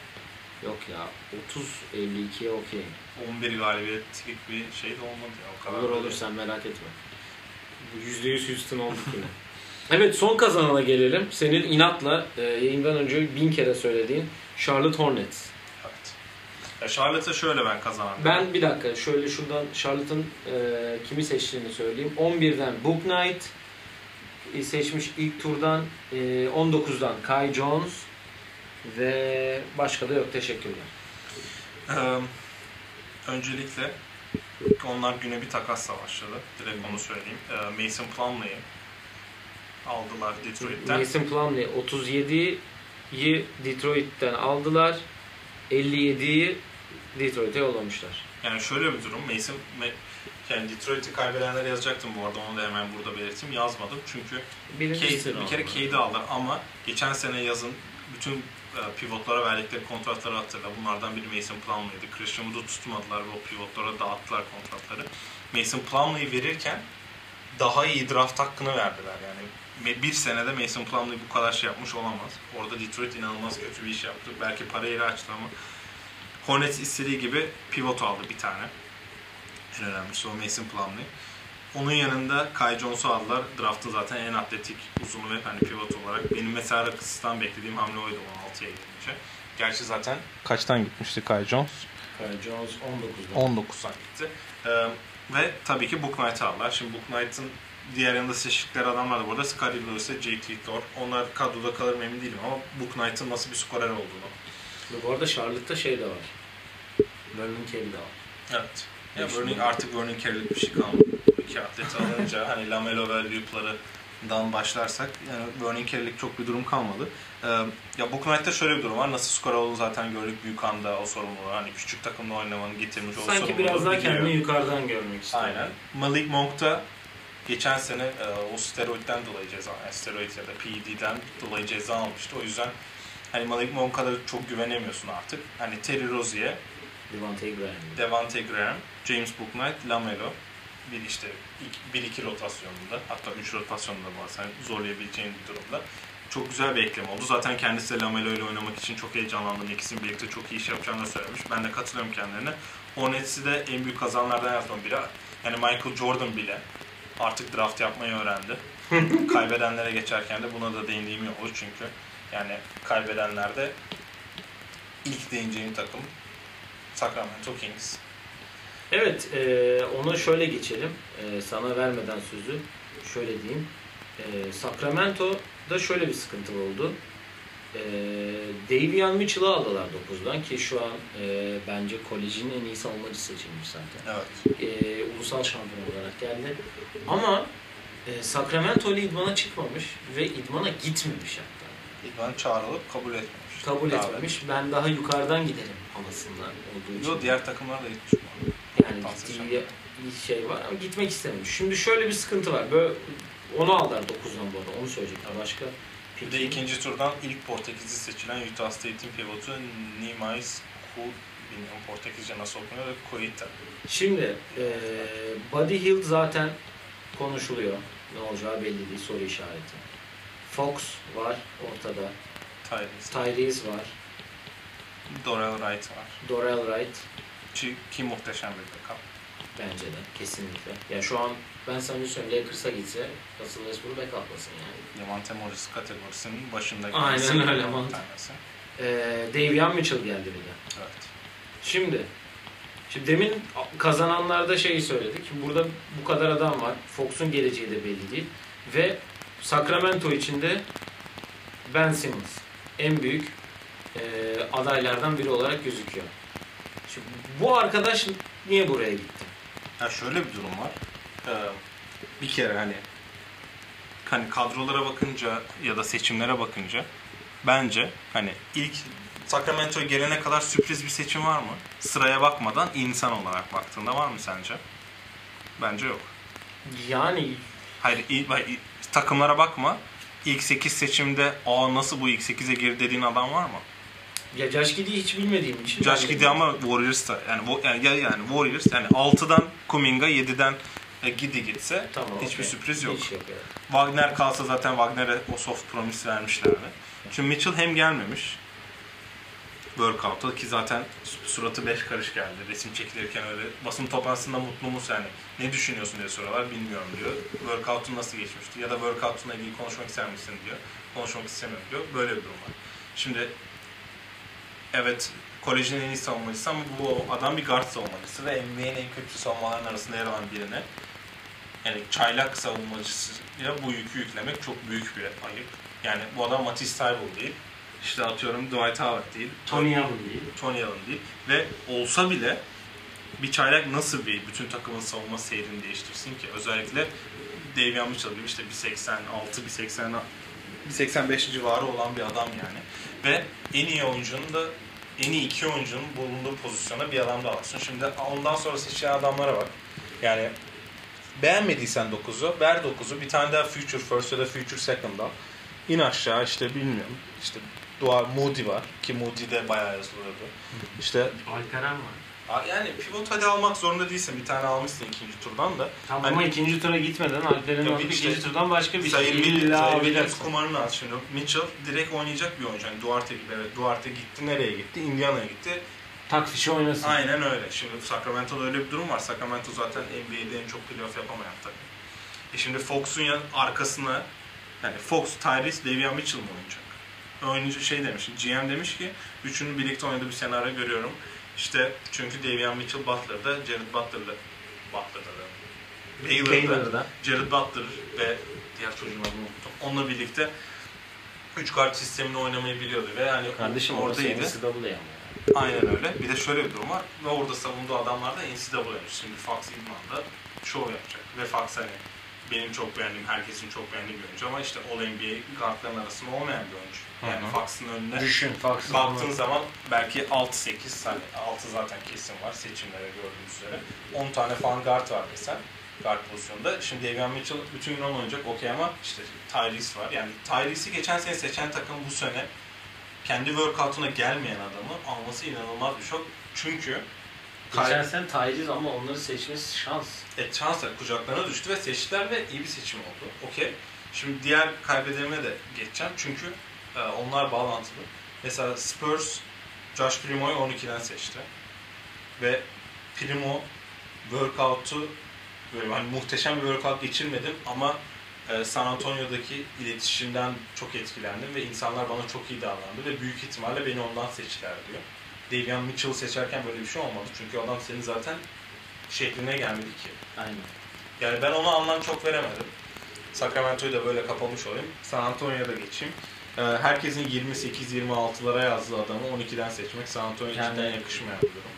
Yok ya 30 52'ye okey. 11 galibiyetlik bir şey de olmadı ya. O kadar Olur olur sen merak etme. Bu %100 Houston olduk yine. evet son kazanana gelelim. Senin inatla e, yayından önce bin kere söylediğin Charlotte Hornets. Evet. Ya Charlotte'a şöyle ben kazandım. Ben bir dakika şöyle şuradan Charlotte'ın e, kimi seçtiğini söyleyeyim. 11'den Book Knight e, seçmiş ilk turdan e, 19'dan Kai Jones ve başka da yok teşekkürler. Ee, öncelikle onlar güne bir takasla başladı. Direkt onu söyleyeyim. Ee, Mason Plumlee'yi aldılar Detroit'ten. Mason Plumlee 37'yi Detroit'ten aldılar. 57'yi Detroit'e yollamışlar. Yani şöyle bir durum. Mason yani Detroit'i kaybedenlere yazacaktım bu arada. Onu da hemen burada belirttim. Yazmadım. Çünkü sıra bir kere. Cade'i aldılar ama geçen sene yazın bütün pivotlara verdikleri kontratları hatırla. Bunlardan biri Mason Plumlee'ydi. Christian Wood'u tutmadılar ve o pivotlara dağıttılar kontratları. Mason Plumlee'yi verirken daha iyi draft hakkını verdiler. Yani bir senede Mason Plumlee bu kadar şey yapmış olamaz. Orada Detroit inanılmaz kötü bir iş yaptı. Belki parayı açtı ama Hornets istediği gibi pivot aldı bir tane. En önemlisi o Mason Plumlee. Onun yanında Kai Jones'u aldılar. Draft'ın zaten en atletik uzun ve hani pivot olarak. Benim mesela Rakıs'tan beklediğim hamle oydu 16'ya gidince. Gerçi zaten kaçtan gitmişti Kai Jones? Kai Jones 19'dan. 19'dan gitti. Ee, ve tabii ki Book Knight'ı aldılar. Şimdi Book Knight'ın diğer yanında seçtikleri adamlar da burada Scottie Lewis ve Jake Litor. Onlar kadroda kalır mı emin değilim ama Book Knight'ın nasıl bir skorer olduğunu. Ve bu arada Charlotte'da şey de var. Vernon Carey de var. Evet. Ya Vernon, artık Vernon Carey'lik bir şey kalmadı. Bu iki atleti alınca hani Lamelo ve Loop'larından başlarsak yani Vernon Carey'lik çok bir durum kalmadı. Ee, ya Book Knight'ta şöyle bir durum var. Nasıl skor olduğunu zaten gördük. Büyük anda o sorumluluğu. Hani küçük takımda oynamanın getirmiş o Sanki sorumluluğu biraz daha biliyor. kendini yukarıdan görmek istiyor. Aynen. Malik Monk da geçen sene e, o steroidden dolayı ceza, yani steroid ya da PED'den dolayı ceza almıştı. O yüzden hani Malik Monk'a da çok güvenemiyorsun artık. Hani Terry Rozier, Devante Graham. Devante Graham, James Bouknight, Lamelo bir işte 1-2 rotasyonunda hatta 3 rotasyonunda bazen zorlayabileceğin bir durumda. Çok güzel bir ekleme oldu. Zaten kendisi de Lamelo ile oynamak için çok heyecanlandığını, ikisinin birlikte çok iyi iş yapacağını söylemiş. Ben de katılıyorum kendilerine. Hornets'i de en büyük kazanlardan yazmam biri. Yani Michael Jordan bile artık draft yapmayı öğrendi. Kaybedenlere geçerken de buna da değindiğim iyi olur çünkü yani kaybedenlerde ilk değineceğim takım Sacramento Kings. Evet, e, ona şöyle geçelim. E, sana vermeden sözü şöyle diyeyim. E, Sacramento'da şöyle bir sıkıntı oldu. E, Davion Mitchell'ı aldılar 9'dan ki şu an e, bence kolejin en iyi savunmacı seçilmiş zaten. Evet. E, ulusal şampiyon olarak geldi. Ama e, Sacramento ile idmana çıkmamış ve idmana gitmemiş hatta. İdman çağrılıp kabul etmemiş. Kabul Davet. etmemiş. Ben daha yukarıdan giderim havasından olduğu için. Yo, diğer takımlar da gitmiş. Yani gittiği bir şey var ama gitmek istememiş. Şimdi şöyle bir sıkıntı var. Böyle onu aldılar 9'dan bu arada. Onu söyleyecekler. Başka Bir de ikinci turdan ilk Portekizli seçilen Utah State'in pivotu Nimais Ku bilmiyorum Portekizce nasıl okunuyor da Koita. Şimdi e, Buddy Hield zaten konuşuluyor. Ne olacağı belli değil. Soru işareti. Fox var ortada. Tyrese. Tyrese var. Dorel Wright var. Dorel Wright Ki, ki muhteşem bir backup. bence de kesinlikle. Ya şu an ben sana söyleyeyim Lakers'a gitse Russell Westbrook backup'lasın yani. Devante Morris kategorisinin başında Aynen öyle, bir mantık. tanesi. E, Davion Mitchell geldi bir de. Evet. Şimdi, şimdi demin kazananlarda şeyi söyledik. Burada bu kadar adam var. Fox'un geleceği de belli değil. Ve Sacramento içinde Ben Simmons en büyük e, adaylardan biri olarak gözüküyor. Şimdi bu arkadaş niye buraya gitti? Ya şöyle bir durum var. Ee, bir kere hani hani kadrolara bakınca ya da seçimlere bakınca bence hani ilk Sacramento'ya gelene kadar sürpriz bir seçim var mı? Sıraya bakmadan insan olarak baktığında var mı sence? Bence yok. Yani Hayır takımlara bakma. İlk 8 seçimde aa nasıl bu ilk 8'e girdi dediğin adam var mı? ya Josh Giddey'i hiç bilmediğim için. Josh Giddey ama Warriors'ta yani, wo- yani, ya- yani Warriors yani 6'dan Kuminga 7'den e, Giddey gitse Tamam, hiçbir okey. sürpriz yok. Hiç yok evet. Wagner kalsa zaten Wagner'e o soft promise vermişlerdi. Şimdi Mitchell hem gelmemiş workout'a ki zaten suratı beş karış geldi. Resim çekilirken öyle basın toplantısında mutlu musun yani ne düşünüyorsun diye soruyorlar bilmiyorum diyor. Workout'un nasıl geçmişti ya da workout'unla ilgili konuşmak ister misin diyor. Konuşmak istemiyorum diyor. Böyle bir durum var. Şimdi evet kolejin en iyi savunmacısı ama bu adam bir guard savunmacısı ve NBA'nin en kötü savunmaların arasında yer alan birine yani çaylak savunmacısıya bu yükü yüklemek çok büyük bir ayıp. Yani bu adam Matisse Thybulle değil. İşte atıyorum Dwight Howard değil. Tony Allen değil. Tony Allen değil. Ve olsa bile bir çaylak nasıl bir bütün takımın savunma seyrini değiştirsin ki? Özellikle Davion Mitchell gibi işte 1.86, 1.80, 1.85 civarı olan bir adam yani. Ve en iyi oyuncunun da en iyi iki oyuncunun bulunduğu pozisyona bir adam daha alsın. Şimdi ondan sonra seçilen adamlara bak. Yani beğenmediysen 9'u, ver 9'u. Bir tane daha Future First ya da Future Second al. İn aşağı işte bilmiyorum. İşte Dua Moody var ki Moody de bayağı yazılıyordu. İşte Alperen var. yani pivot hadi almak zorunda değilsin. Bir tane almışsın ikinci turdan da. Tamam Hani- ama ikinci tura gitmeden Alperen'i alıp işte- ikinci turdan başka bir şey. İlla Williams kumarını at şimdi. Mitchell direkt oynayacak bir oyuncu. Yani Duarte gibi evet. Duarte gitti nereye gitti? Indiana'ya gitti. Tak fişi oynasın. Aynen öyle. Şimdi Sacramento'da öyle bir durum var. Sacramento zaten NBA'de en çok playoff yapamayan takım. E şimdi Fox'un yan arkasına yani Fox, Tyrese, Davion Mitchell mı oynayacak? Oyuncu şey demiş, GM demiş ki üçünün birlikte oynadığı bir senaryo görüyorum. İşte çünkü Davion Mitchell Butler'da, Jared Butler'da Butler'da da Baylor'da, Baylor'da. Jared Butler ve diğer çocuğun adını unuttum. Onunla birlikte 3 kart sistemini oynamayı biliyordu ve yani Kardeşim oradaydı. NCAA ama. Aynen öyle. Bir de şöyle bir durum var. Ve orada savunduğu adamlar da NCAA'ymış. Şimdi Fox idmanda show yapacak. Ve Fox hani benim çok beğendiğim, herkesin çok beğendiği bir oyuncu ama işte All-NBA guardların arasında olmayan bir oyuncu. Yani Hı hı. Fox'ın önüne Düşün Fox'ın baktığın zaman belki 6-8 hani 6 zaten kesin var seçimlere gördüğünüz üzere. 10 tane fan guard var mesela guard pozisyonda. Şimdi Davion Mitchell bütün gün oynayacak okey ama işte Tyrese var. Yani Tyrese'i geçen sene seçen takım bu sene kendi workout'una gelmeyen adamı alması inanılmaz bir şok. Çünkü Geçen sene Tyrese ama onları seçmesi şans. e, şansla kucaklarına düştü ve seçtiler ve iyi bir seçim oldu. Okey. Şimdi diğer kaybedenime de geçeceğim çünkü e, onlar bağlantılı. Mesela Spurs Josh Primo'yu 12'den seçti. Ve Primo workout'u böyle hani muhteşem bir workout geçirmedim ama e, San Antonio'daki iletişimden çok etkilendim ve insanlar bana çok iyi davrandı ve büyük ihtimalle beni ondan seçtiler diyor. Davion Mitchell'ı seçerken böyle bir şey olmadı çünkü adam senin zaten şehrine gelmedi ki. Aynen. Yani ben ona anlam çok veremedim. Sacramento'yu da böyle kapamış olayım. San Antonio'ya da geçeyim. Ee, herkesin 28-26'lara yazdığı adamı 12'den seçmek San Antonio'ya Yani- cidden yakışmayan bir durum.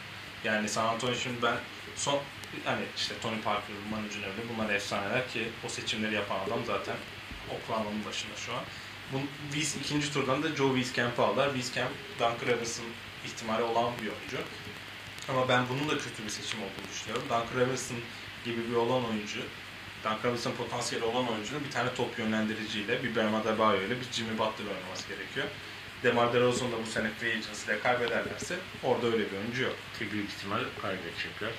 Yani San Antonio şimdi ben son hani işte Tony Parker, Manu Ginobili bunlar efsaneler ki o seçimleri yapan adam zaten Oklahoma'nın başında şu an. Bu Wies ikinci turdan da Joe Wieskamp'ı aldılar. Wieskamp, Duncan Robinson'ın ihtimali olan bir oyuncu. Ama ben bunun da kötü bir seçim olduğunu düşünüyorum. Duncan Robinson gibi bir olan oyuncu, Duncan Robinson potansiyeli olan oyuncunun bir tane top yönlendiriciyle, bir Bam Adebayo ile bir Jimmy Butler oynaması gerekiyor. DeMar DeRozan'ı da bu sene free agency'de kaybederlerse orada öyle bir oyuncu yok. Ki büyük ihtimal kaybedecekler.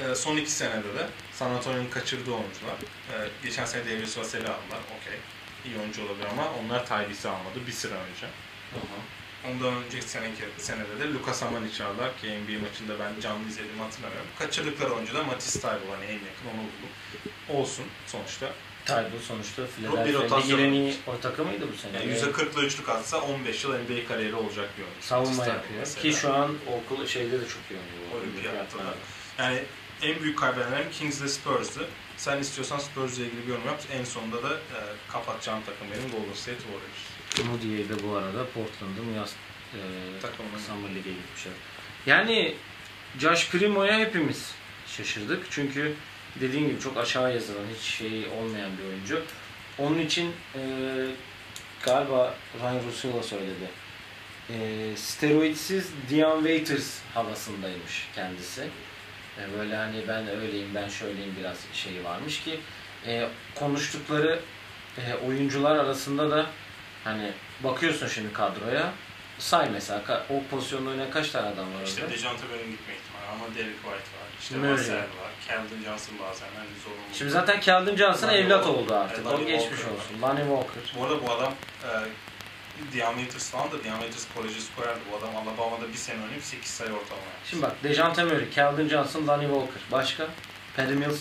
Ee, son iki senede de San Antonio'nun kaçırdığı oyuncular. Ee, geçen sene Davis Vassell'i aldılar. Okey. İyi oyuncu olabilir ama onlar Tyrese'i almadı bir sıra önce. Ondan önceki seneki senede de Lucas Amanic'i aldılar ki NBA maçında ben canlı izlediğimi hatırlamıyorum. Kaçırdıkları oyuncu da Matisse Thybulle hani en yakın onu buldum. Olsun sonuçta. Taybu sonuçta Bir Philadelphia'da rotasyon giren iyi olmuş. o takımıydı bu sene. Yani Evet. %40'la üçlük atsa 15 yıl NBA kariyeri olacak bir oyuncu. Savunma yapıyor. mesela. Ki şu an okul şeyde de çok iyi oynuyor. Olimpiyatta da. Yani en büyük kaybedenlerim Kings ile Spurs'dı. Sen istiyorsan Spurs ile ilgili bir yorum yap. En sonunda da e, kapatacağım takım benim Golden State Warriors. Moody'ye de bu arada Portland'ın yaz e, Takımının. Summer League'e gitmişler. Yani Josh Primo'ya hepimiz şaşırdık. Çünkü dediğim gibi çok aşağı yazılan, hiç şey olmayan bir oyuncu. Onun için e, galiba Ryan Russillo söyledi. E, steroidsiz Dion Waiters havasındaymış kendisi. E, böyle hani ben öyleyim, ben şöyleyim biraz şeyi varmış ki e, konuştukları e, oyuncular arasında da hani bakıyorsun şimdi kadroya say mesela o pozisyonda oynayan kaç tane adam var İşte orada? Dejante Bell'in gitme ihtimali ama Derek White var. İşte. Vassell var. Keldon Johnson bazen hani zorunlu. Şimdi zaten Keldon Johnson evlat Walker. oldu artık. Evet, o geçmiş Walker olsun. Lonnie Walker. Bu arada bu adam e, Dion Waiters falan da Dion Waiters koleji skorerdi. Bu adam Alabama'da bir sene oynayıp 8 sayı ortalama yapmış. Şimdi bak Dejante Murray, Keldon Johnson, Lonnie Walker. Başka? Patty Mills.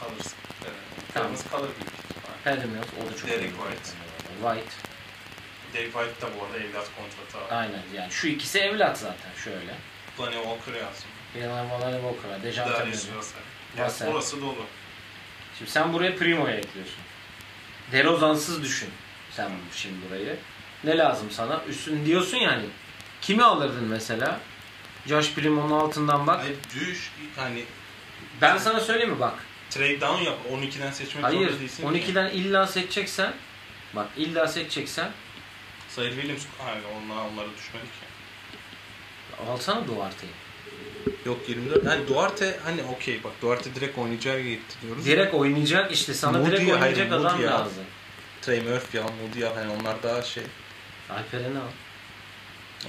Kalırsın. Evet. Tamam. Kalır büyük ihtimal. Patty Mills. O da çok Derek. White. White. Derek White da bu arada evlat kontratı aldı. Aynen yani şu ikisi evlat zaten şöyle. Lonnie Walker yazdım. Lonnie Walker. Dejante Vassell. Yani orası dolu. Şimdi sen buraya Primo'ya ekliyorsun. DeRozan'sız düşün sen şimdi burayı. Ne lazım sana? Üstün diyorsun yani. Kimi alırdın mesela? Josh Primo'nun altından bak. Hayır düş hani Ben sana söyleyeyim mi bak. trade down yap. 12'den seçmek Hayır. zorunda değilsin. ki. 12'den illa seçeceksen bak illa seçeceksen Sayır Williams hayır onlar, onlara düşmedi ki. alsana Duarte'yi. Yok 24. Hani Duarte hani okey bak Duarte direkt oynayacağı gitti diyoruz. Direkt oynayacak işte sana Moody, direkt oynayacak hayır, adam Moody ya. lazım. Trey Murphy al, Moody al hani onlar daha şey Alperen'i al.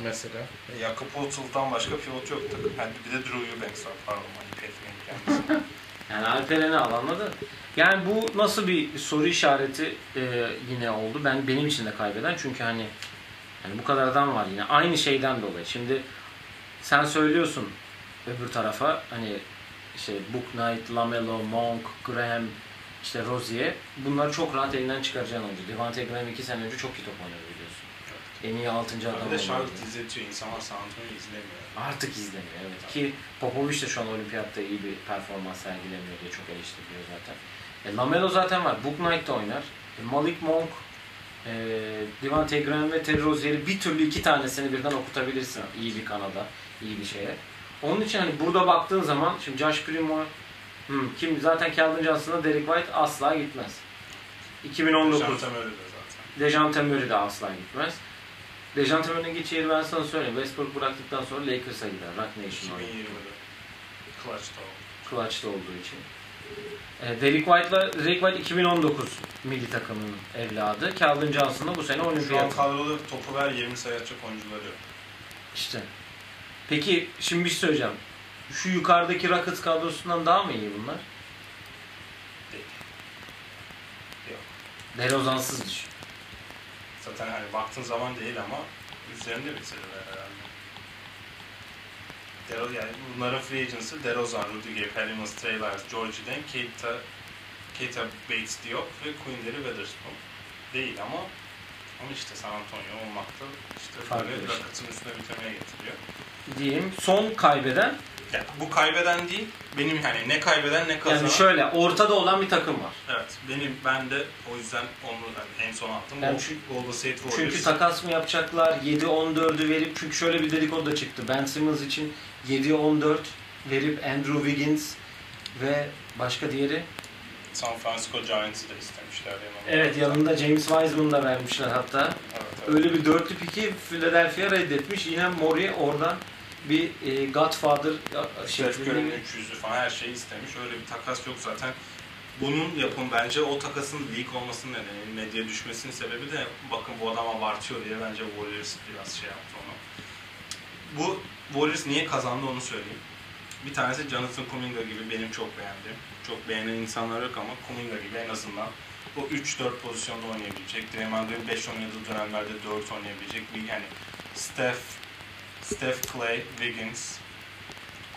mesela. Jakob Poeltl'dan başka pivot yok takım. Yani bir de Drew Eubanks var pardon hani Patrick'in kendisi. Yani Alperen'i al anladın? Yani bu nasıl bir soru işareti e, yine oldu. Ben benim için de kaybeden çünkü hani hani bu kadar adam var yine aynı şeyden dolayı. Şimdi sen söylüyorsun öbür tarafa hani işte Book Knight, Lamelo, Monk, Graham, işte Rozier bunları çok rahat elinden çıkaracağın oyuncu. Devante Graham iki sene önce çok iyi top oynadı. En iyi 6. adam Bir de oldu. Charlotte izletiyor. İnsanlar San Antonio'yu izlemiyor. Artık izleniyor evet. Ki Popovic de şu an olimpiyatta iyi bir performans sergilemiyor diye çok eleştiriliyor zaten. E, Lamelo zaten var. Book Knight de oynar. E, Malik Monk, e, Devante Graham ve Terry Rozier'i bir türlü iki tanesini birden okutabilirsin. İyi bir kanada, iyi bir şeye. Onun için hani burada baktığın zaman şimdi Josh Primo hmm, kim zaten Keldon Johnson'da Derek White asla gitmez. 2019 Şantem öyle de zaten. Dejante Murray de asla gitmez. Murray'in gideceği yeri ben sana söyleyeyim. Westbrook bıraktıktan sonra Lakers'a gider. Rock Nation. 2020'de. Clutch'ta oldu. Clutch'ta olduğu için. E, Derek White'la Derek White 2019 milli takımının evladı. Keldon Johnson da bu sene Şu an olimpiyat. kadroda topu ver 20 sayı atacak oyuncuları yok. İşte. Peki şimdi bir şey söyleyeceğim. Şu yukarıdaki Rockets kadrosundan daha mı iyi bunlar? Değil. Yok. DeRozan'sız düşün. Zaten hani baktığın zaman değil ama üzerinde bitirdiler herhalde. Dero, yani bunların free agency DeRozan, Rudiger, Pelimas, Trey Lyles, George Den, Keita, Keita Bates Diop ve Quinndary Weatherspoon. Değil ama ama işte San Antonio olmakta işte Farklı böyle şey. Rockets'ın üstüne bitirmeye getiriyor. Diyeyim. Son kaybeden Yani bu kaybeden değil, benim hani ne kaybeden ne kazanan. yani şöyle ortada olan bir takım var. Evet, benim ben de o yüzden onu hani en son attım. O çünkü- Golden State Warriors. Çünkü takas mı yapacaklar? 7-14'ü verip çünkü şöyle bir dedikodu da çıktı. Ben Simmons için 7-14 verip Andrew Wiggins ve başka diğeri San Francisco Giants'ı da istemişler yanında. Evet yanında James Wiseman da vermişler hatta. Evet, evet. Öyle bir dörtlü piki Philadelphia reddetmiş. Yine Murray oradan bir e, Godfather şeklinde Curry'nin bir 300'ü falan her şeyi istemiş. Öyle bir takas yok zaten. Bunun yapım bence o takasın leak olmasının nedeni, medyaya düşmesinin sebebi de bakın bu adam abartıyor diye bence Warriors biraz şey yaptı onu. Bu Warriors niye kazandı onu söyleyeyim. Bir tanesi Jonathan Kuminga gibi benim çok beğendiğim. Çok beğenen insanlar yok ama Kuminga gibi en azından o 3-4 pozisyonda oynayabilecek. Draymond Green 5 oynadığı dönemlerde 4 oynayabilecek bir yani Steph, Steph Clay, Wiggins,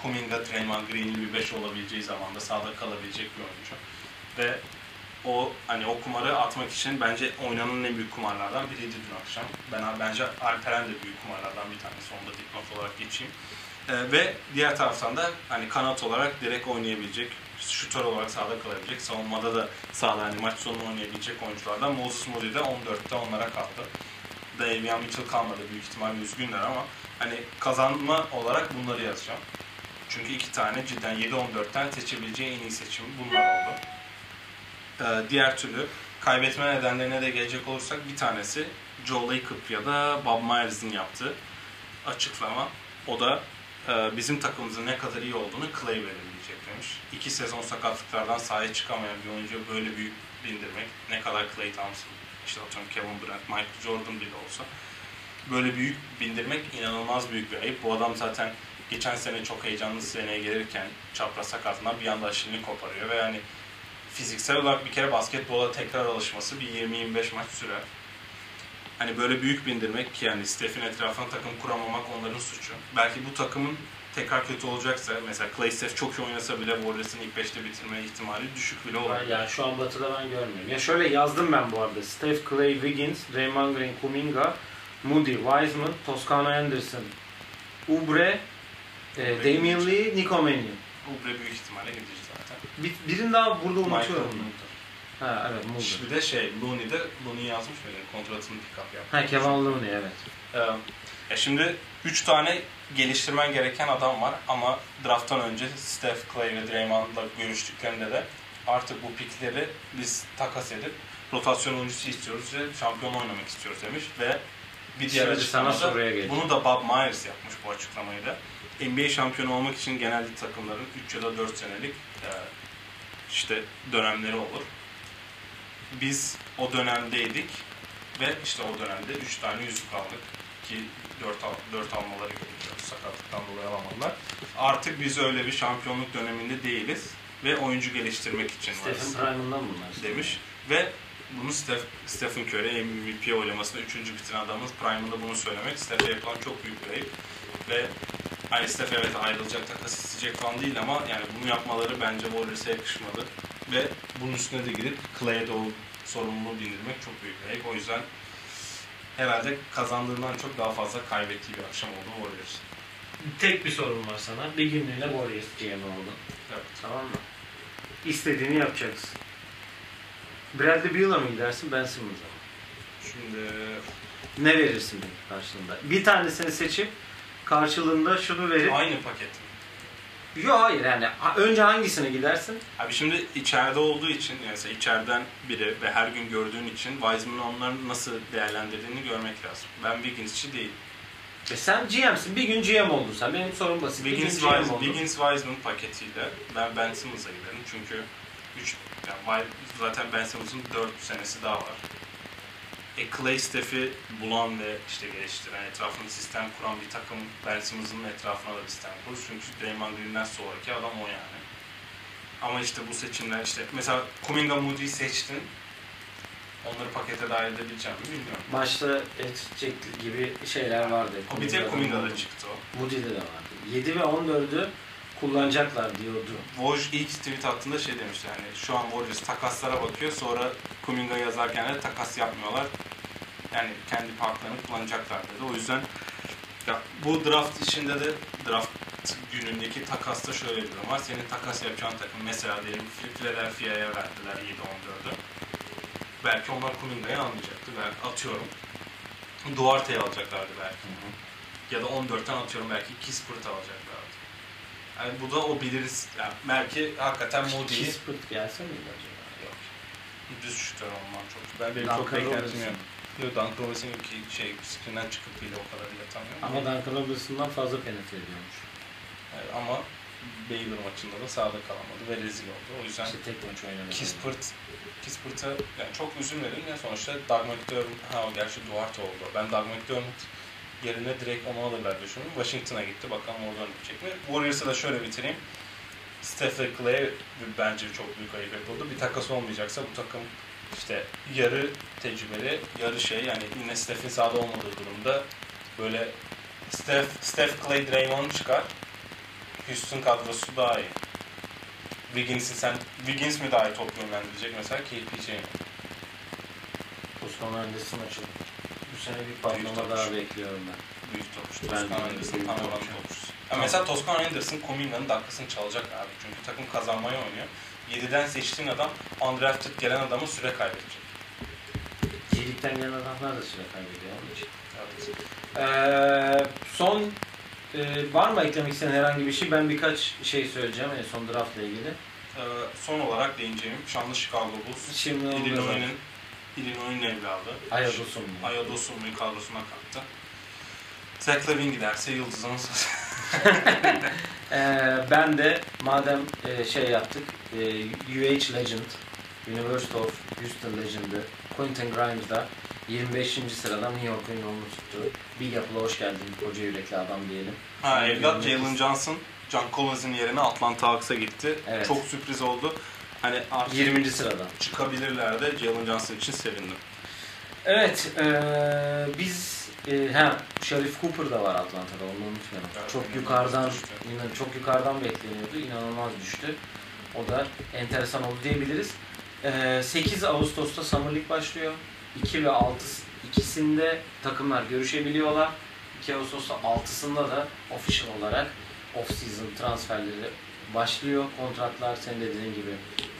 Kuminga, Draymond Green'in bir 5 olabileceği zamanda sahada kalabilecek bir oyuncu. Ve o hani o kumarı atmak için bence oynanan en büyük kumarlardan biriydi dün akşam. Ben bence Alperen de büyük kumarlardan bir tanesi. Onu da dipnot olarak geçeyim. Ee, ve diğer taraftan da hani kanat olarak direkt oynayabilecek, şutör olarak sahada kalabilecek, savunmada da sahada hani maç sonu oynayabilecek oyunculardan Moses Moody de 14'te onlara kaldı. Davion Mitchell kalmadı büyük ihtimalle üzgünler ama hani kazanma olarak bunları yazacağım. Çünkü iki tane cidden 7-14'ten seçebileceği en iyi seçim bunlar oldu. Ee, diğer türlü kaybetme nedenlerine de gelecek olursak bir tanesi Joe Lacob ya da Bob Myers'ın yaptığı açıklama. O da e, bizim takımımızın ne kadar iyi olduğunu Clay belirleyecek demiş. İki sezon sakatlıklardan sahaya çıkamayan bir oyuncuya böyle büyük bindirmek ne kadar Clay Thompson, işte atıyorum Kevin Durant, Michael Jordan bile olsa böyle büyük bindirmek inanılmaz büyük bir ayıp. Bu adam zaten geçen sene çok heyecanlı seneye gelirken çapraz sakatlığından bir anda aşilini koparıyor ve yani fiziksel olarak bir kere basketbola tekrar alışması bir 20-25 maç sürer. Hani böyle büyük bindirmek ki yani Steph'in etrafına takım kuramamak onların suçu. Belki bu takımın tekrar kötü olacaksa mesela Clay Steph çok iyi oynasa bile Warriors'ın ilk 5'te bitirme ihtimali düşük bile olabilir. yani şu an batıda ben görmüyorum. Ya şöyle yazdım ben bu arada. Steph Clay, Wiggins, Draymond Green, Kuminga, Moody, Wiseman, Toscano Anderson, Ubre, e, Damian Lee, Nico Mannion. Ubre büyük ihtimalle gidecek zaten. Bir, birini daha burada unutuyorum. Ha evet Mulder. Bir de şey, Looney de Looney yazmış mıydı? Kontratını pick up yapmış. Ha Kevin Looney evet. Ee, ya şimdi 3 tane geliştirmen gereken adam var ama drafttan önce Steph Clay ve Draymond'la görüştüklerinde de artık bu pikleri biz takas edip rotasyon oyuncusu istiyoruz ve şampiyon oynamak istiyoruz demiş ve bir diğer Şimdi sana soruya geleceğim. bunu da Bob Myers yapmış bu açıklamayı da. NBA şampiyonu olmak için genelde takımların 3 ya da 4 senelik e, işte dönemleri olur. Biz o dönemdeydik ve işte o dönemde 3 tane yüzük aldık ki 4, al, 4 almaları gerekiyor. Sakatlıktan dolayı alamadılar. Artık biz öyle bir şampiyonluk döneminde değiliz ve oyuncu geliştirmek için Stephen varız Prime'ından bunlar. demiş. Ve bunu Steph, Stephen Curry MVP oylamasında 3. bitiren adamız Prime'ında bunu söylemek Steph'e yapılan çok büyük bir ayıp. Ve hani Steph evet ayrılacak, takas isteyecek falan değil ama yani bunu yapmaları bence Warriors'a yakışmadı. Ve bunun üstüne de gidip Clay'e de o sorumluluğu bindirmek çok büyük bir ayıp. O yüzden herhalde kazandığından çok daha fazla kaybettiği bir akşam oldu Warriors. Tek bir sorun var sana. Bir günlüğüne Warriors GM oldun. Evet. Tamam mı? İstediğini yapacaksın. Bradley Beal'a mı gidersin Ben Simmons'a mı? Şimdi Ne verirsin karşılığında? Bir tanesini seçip karşılığında şunu verip... aynı paket. Yok hayır yani önce hangisine gidersin? Abi şimdi içeride olduğu için yani içeriden biri ve her gün gördüğün için Wiseman'ın onların nasıl değerlendirdiğini görmek lazım. Ben Wiggins'çi değil. E sen GM'sin. Bir gün GM oldun sen. Benim sorum basit. Bir gün Wiggins, GM Wise, oldun. Wiggins Wiseman paketiyle ben Ben Simmons'a giderim. Çünkü 3 yani zaten Ben Simmons'ın 4 senesi daha var. E Clay Steph'i bulan ve işte geliştiren, etrafında sistem kuran bir takım Ben Simmons'ın etrafına da bir sistem kurur. Çünkü Draymond Green'den sonraki adam o yani. Ama işte bu seçimler işte mesela Kuminga Moody'yi seçtin. Onları pakete dahil edebileceğim mi bilmiyorum. Başta edecek gibi şeyler vardı. O bir tek Kuminga'da çıktı o. Moody'de de vardı. 7 ve 14'ü kullanacaklar diyordu. Woj ilk tweet attığında şey demişti hani şu an Warriors takaslara bakıyor sonra Kuminga yazarken de takas yapmıyorlar. Yani kendi parklarını kullanacaklar dedi. O yüzden ya bu draft işinde de draft günündeki takasta şöyle bir durum var. Senin takas yapacağın takım mesela diyelim Philadelphia'ya verdiler 7-14'ü. Belki onlar Kuminga'yı almayacaktı. Belki atıyorum. Duarte'yi alacaklardı belki. Ya da 14'ten atıyorum belki Kispert alacaklardı. Yani bu da o biliriz. Yani belki hakikaten Moody'yi Kispert gelse miydi acaba? Yok. düz şutör olman çok. Ben benim çok beklentim yok. Yok Duncan Robinson ki şey screen'den çıkıp bile o kadar bile atamıyor. Ama Duncan Robinson'dan fazla penetre ediyormuş. Evet, ama Baylor maçında da sahada kalamadı ve rezil oldu. O yüzden İşte tek maç oynadı. Kispert Kispert'a yani çok üzülmedim ya sonuçta Doug McDermott, ha o gerçi Duarte oldu. Ben Doug McDermott yerine direkt onu alırlar düşündüm. Washington'a gitti bakalım oradan gidecek mi? Warriors'a da şöyle bitireyim. Steph ve Clay bence çok büyük ayıp yapıldı. Bir takas olmayacaksa bu takım işte yarı tecrübeli, yarı şey yani yine Steph'in sahada olmadığı durumda böyle Steph, Steph Clay, Draymond çıkar. Houston kadrosu daha iyi. Wiggins'i sen, Wiggins mi daha iyi top yönlendirecek mesela KPJ mi? Osman Anderson açıldı. Bu sene bir patlama topçu. daha bekliyorum ben. Büyük topçu. Ben Toscan de Anderson tam topçu. topçusu. Ya mesela Toscan Anderson Kuminga'nın dakikasını çalacak abi. Çünkü takım kazanmaya oynuyor. 7'den seçtiğin adam undrafted gelen adamı süre kaybedecek. G-League'den gelen adamlar da süre kaybediyor onun için. Evet. Ee, son e, var mı eklemek istediğin herhangi bir şey? Ben birkaç şey söyleyeceğim en son draftla ilgili. Ee, son olarak değineceğim şanlı Chicago Bulls. Şimdi da Illinois'un evladı. Ayados'un mu? Ayados'un kadrosuna kattı. Zach Lavin giderse yıldızının sözü. Ee, ben de madem e, şey yaptık, e, UH Legend, University of Houston Legend'ı Quentin Grimes'da 25. sıradan New York'un yolunu tuttu. Big Apple'a hoş geldin koca yürekli adam diyelim. Ha evlat Jalen Johnson, John Collins'in yerine Atlanta Hawks'a gitti. Evet. Çok sürpriz oldu. Hani artık 20. sıradan. çıkabilirler de Jalen Johnson için sevindim. Evet, e, biz e, ha Sharif Cooper da var Atlanta'da onu unutmayalım. Evet, çok yukarıdan inan çok yukarıdan bekleniyordu. İnanılmaz düştü. O da enteresan oldu diyebiliriz. E, 8 Ağustos'ta Summer League başlıyor. 2 ve 6 ikisinde takımlar görüşebiliyorlar. 2 Ağustos'ta 6'sında da official olarak off-season transferleri başlıyor. Kontratlar senin de dediğin gibi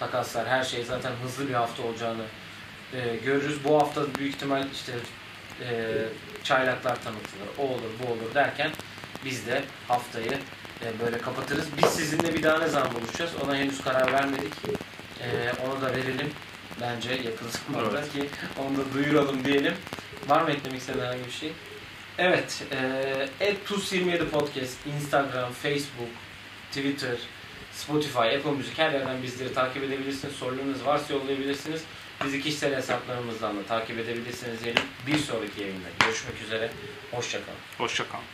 takaslar her şey zaten hızlı bir hafta olacağını e, görürüz. Bu hafta büyük ihtimal işte e, çaylaklar tanıtılır, o olur bu olur derken biz de haftayı e, böyle kapatırız. Biz sizinle bir daha ne zaman buluşacağız ona henüz karar vermedik. E, onu da verelim bence yakın zamanda Evet. ki onu da duyuralım diyelim. Var mı eklemek istediğin herhangi bir şey? Evet, e, @tuz27 podcast, Instagram, Facebook, Twitter, Spotify, Apple Müzik her yerden bizleri takip edebilirsiniz. Sorularınız varsa yollayabilirsiniz. Bizi kişisel hesaplarımızdan da takip edebilirsiniz diyelim. Bir sonraki yayında görüşmek üzere. Hoşçakalın. Hoşçakalın.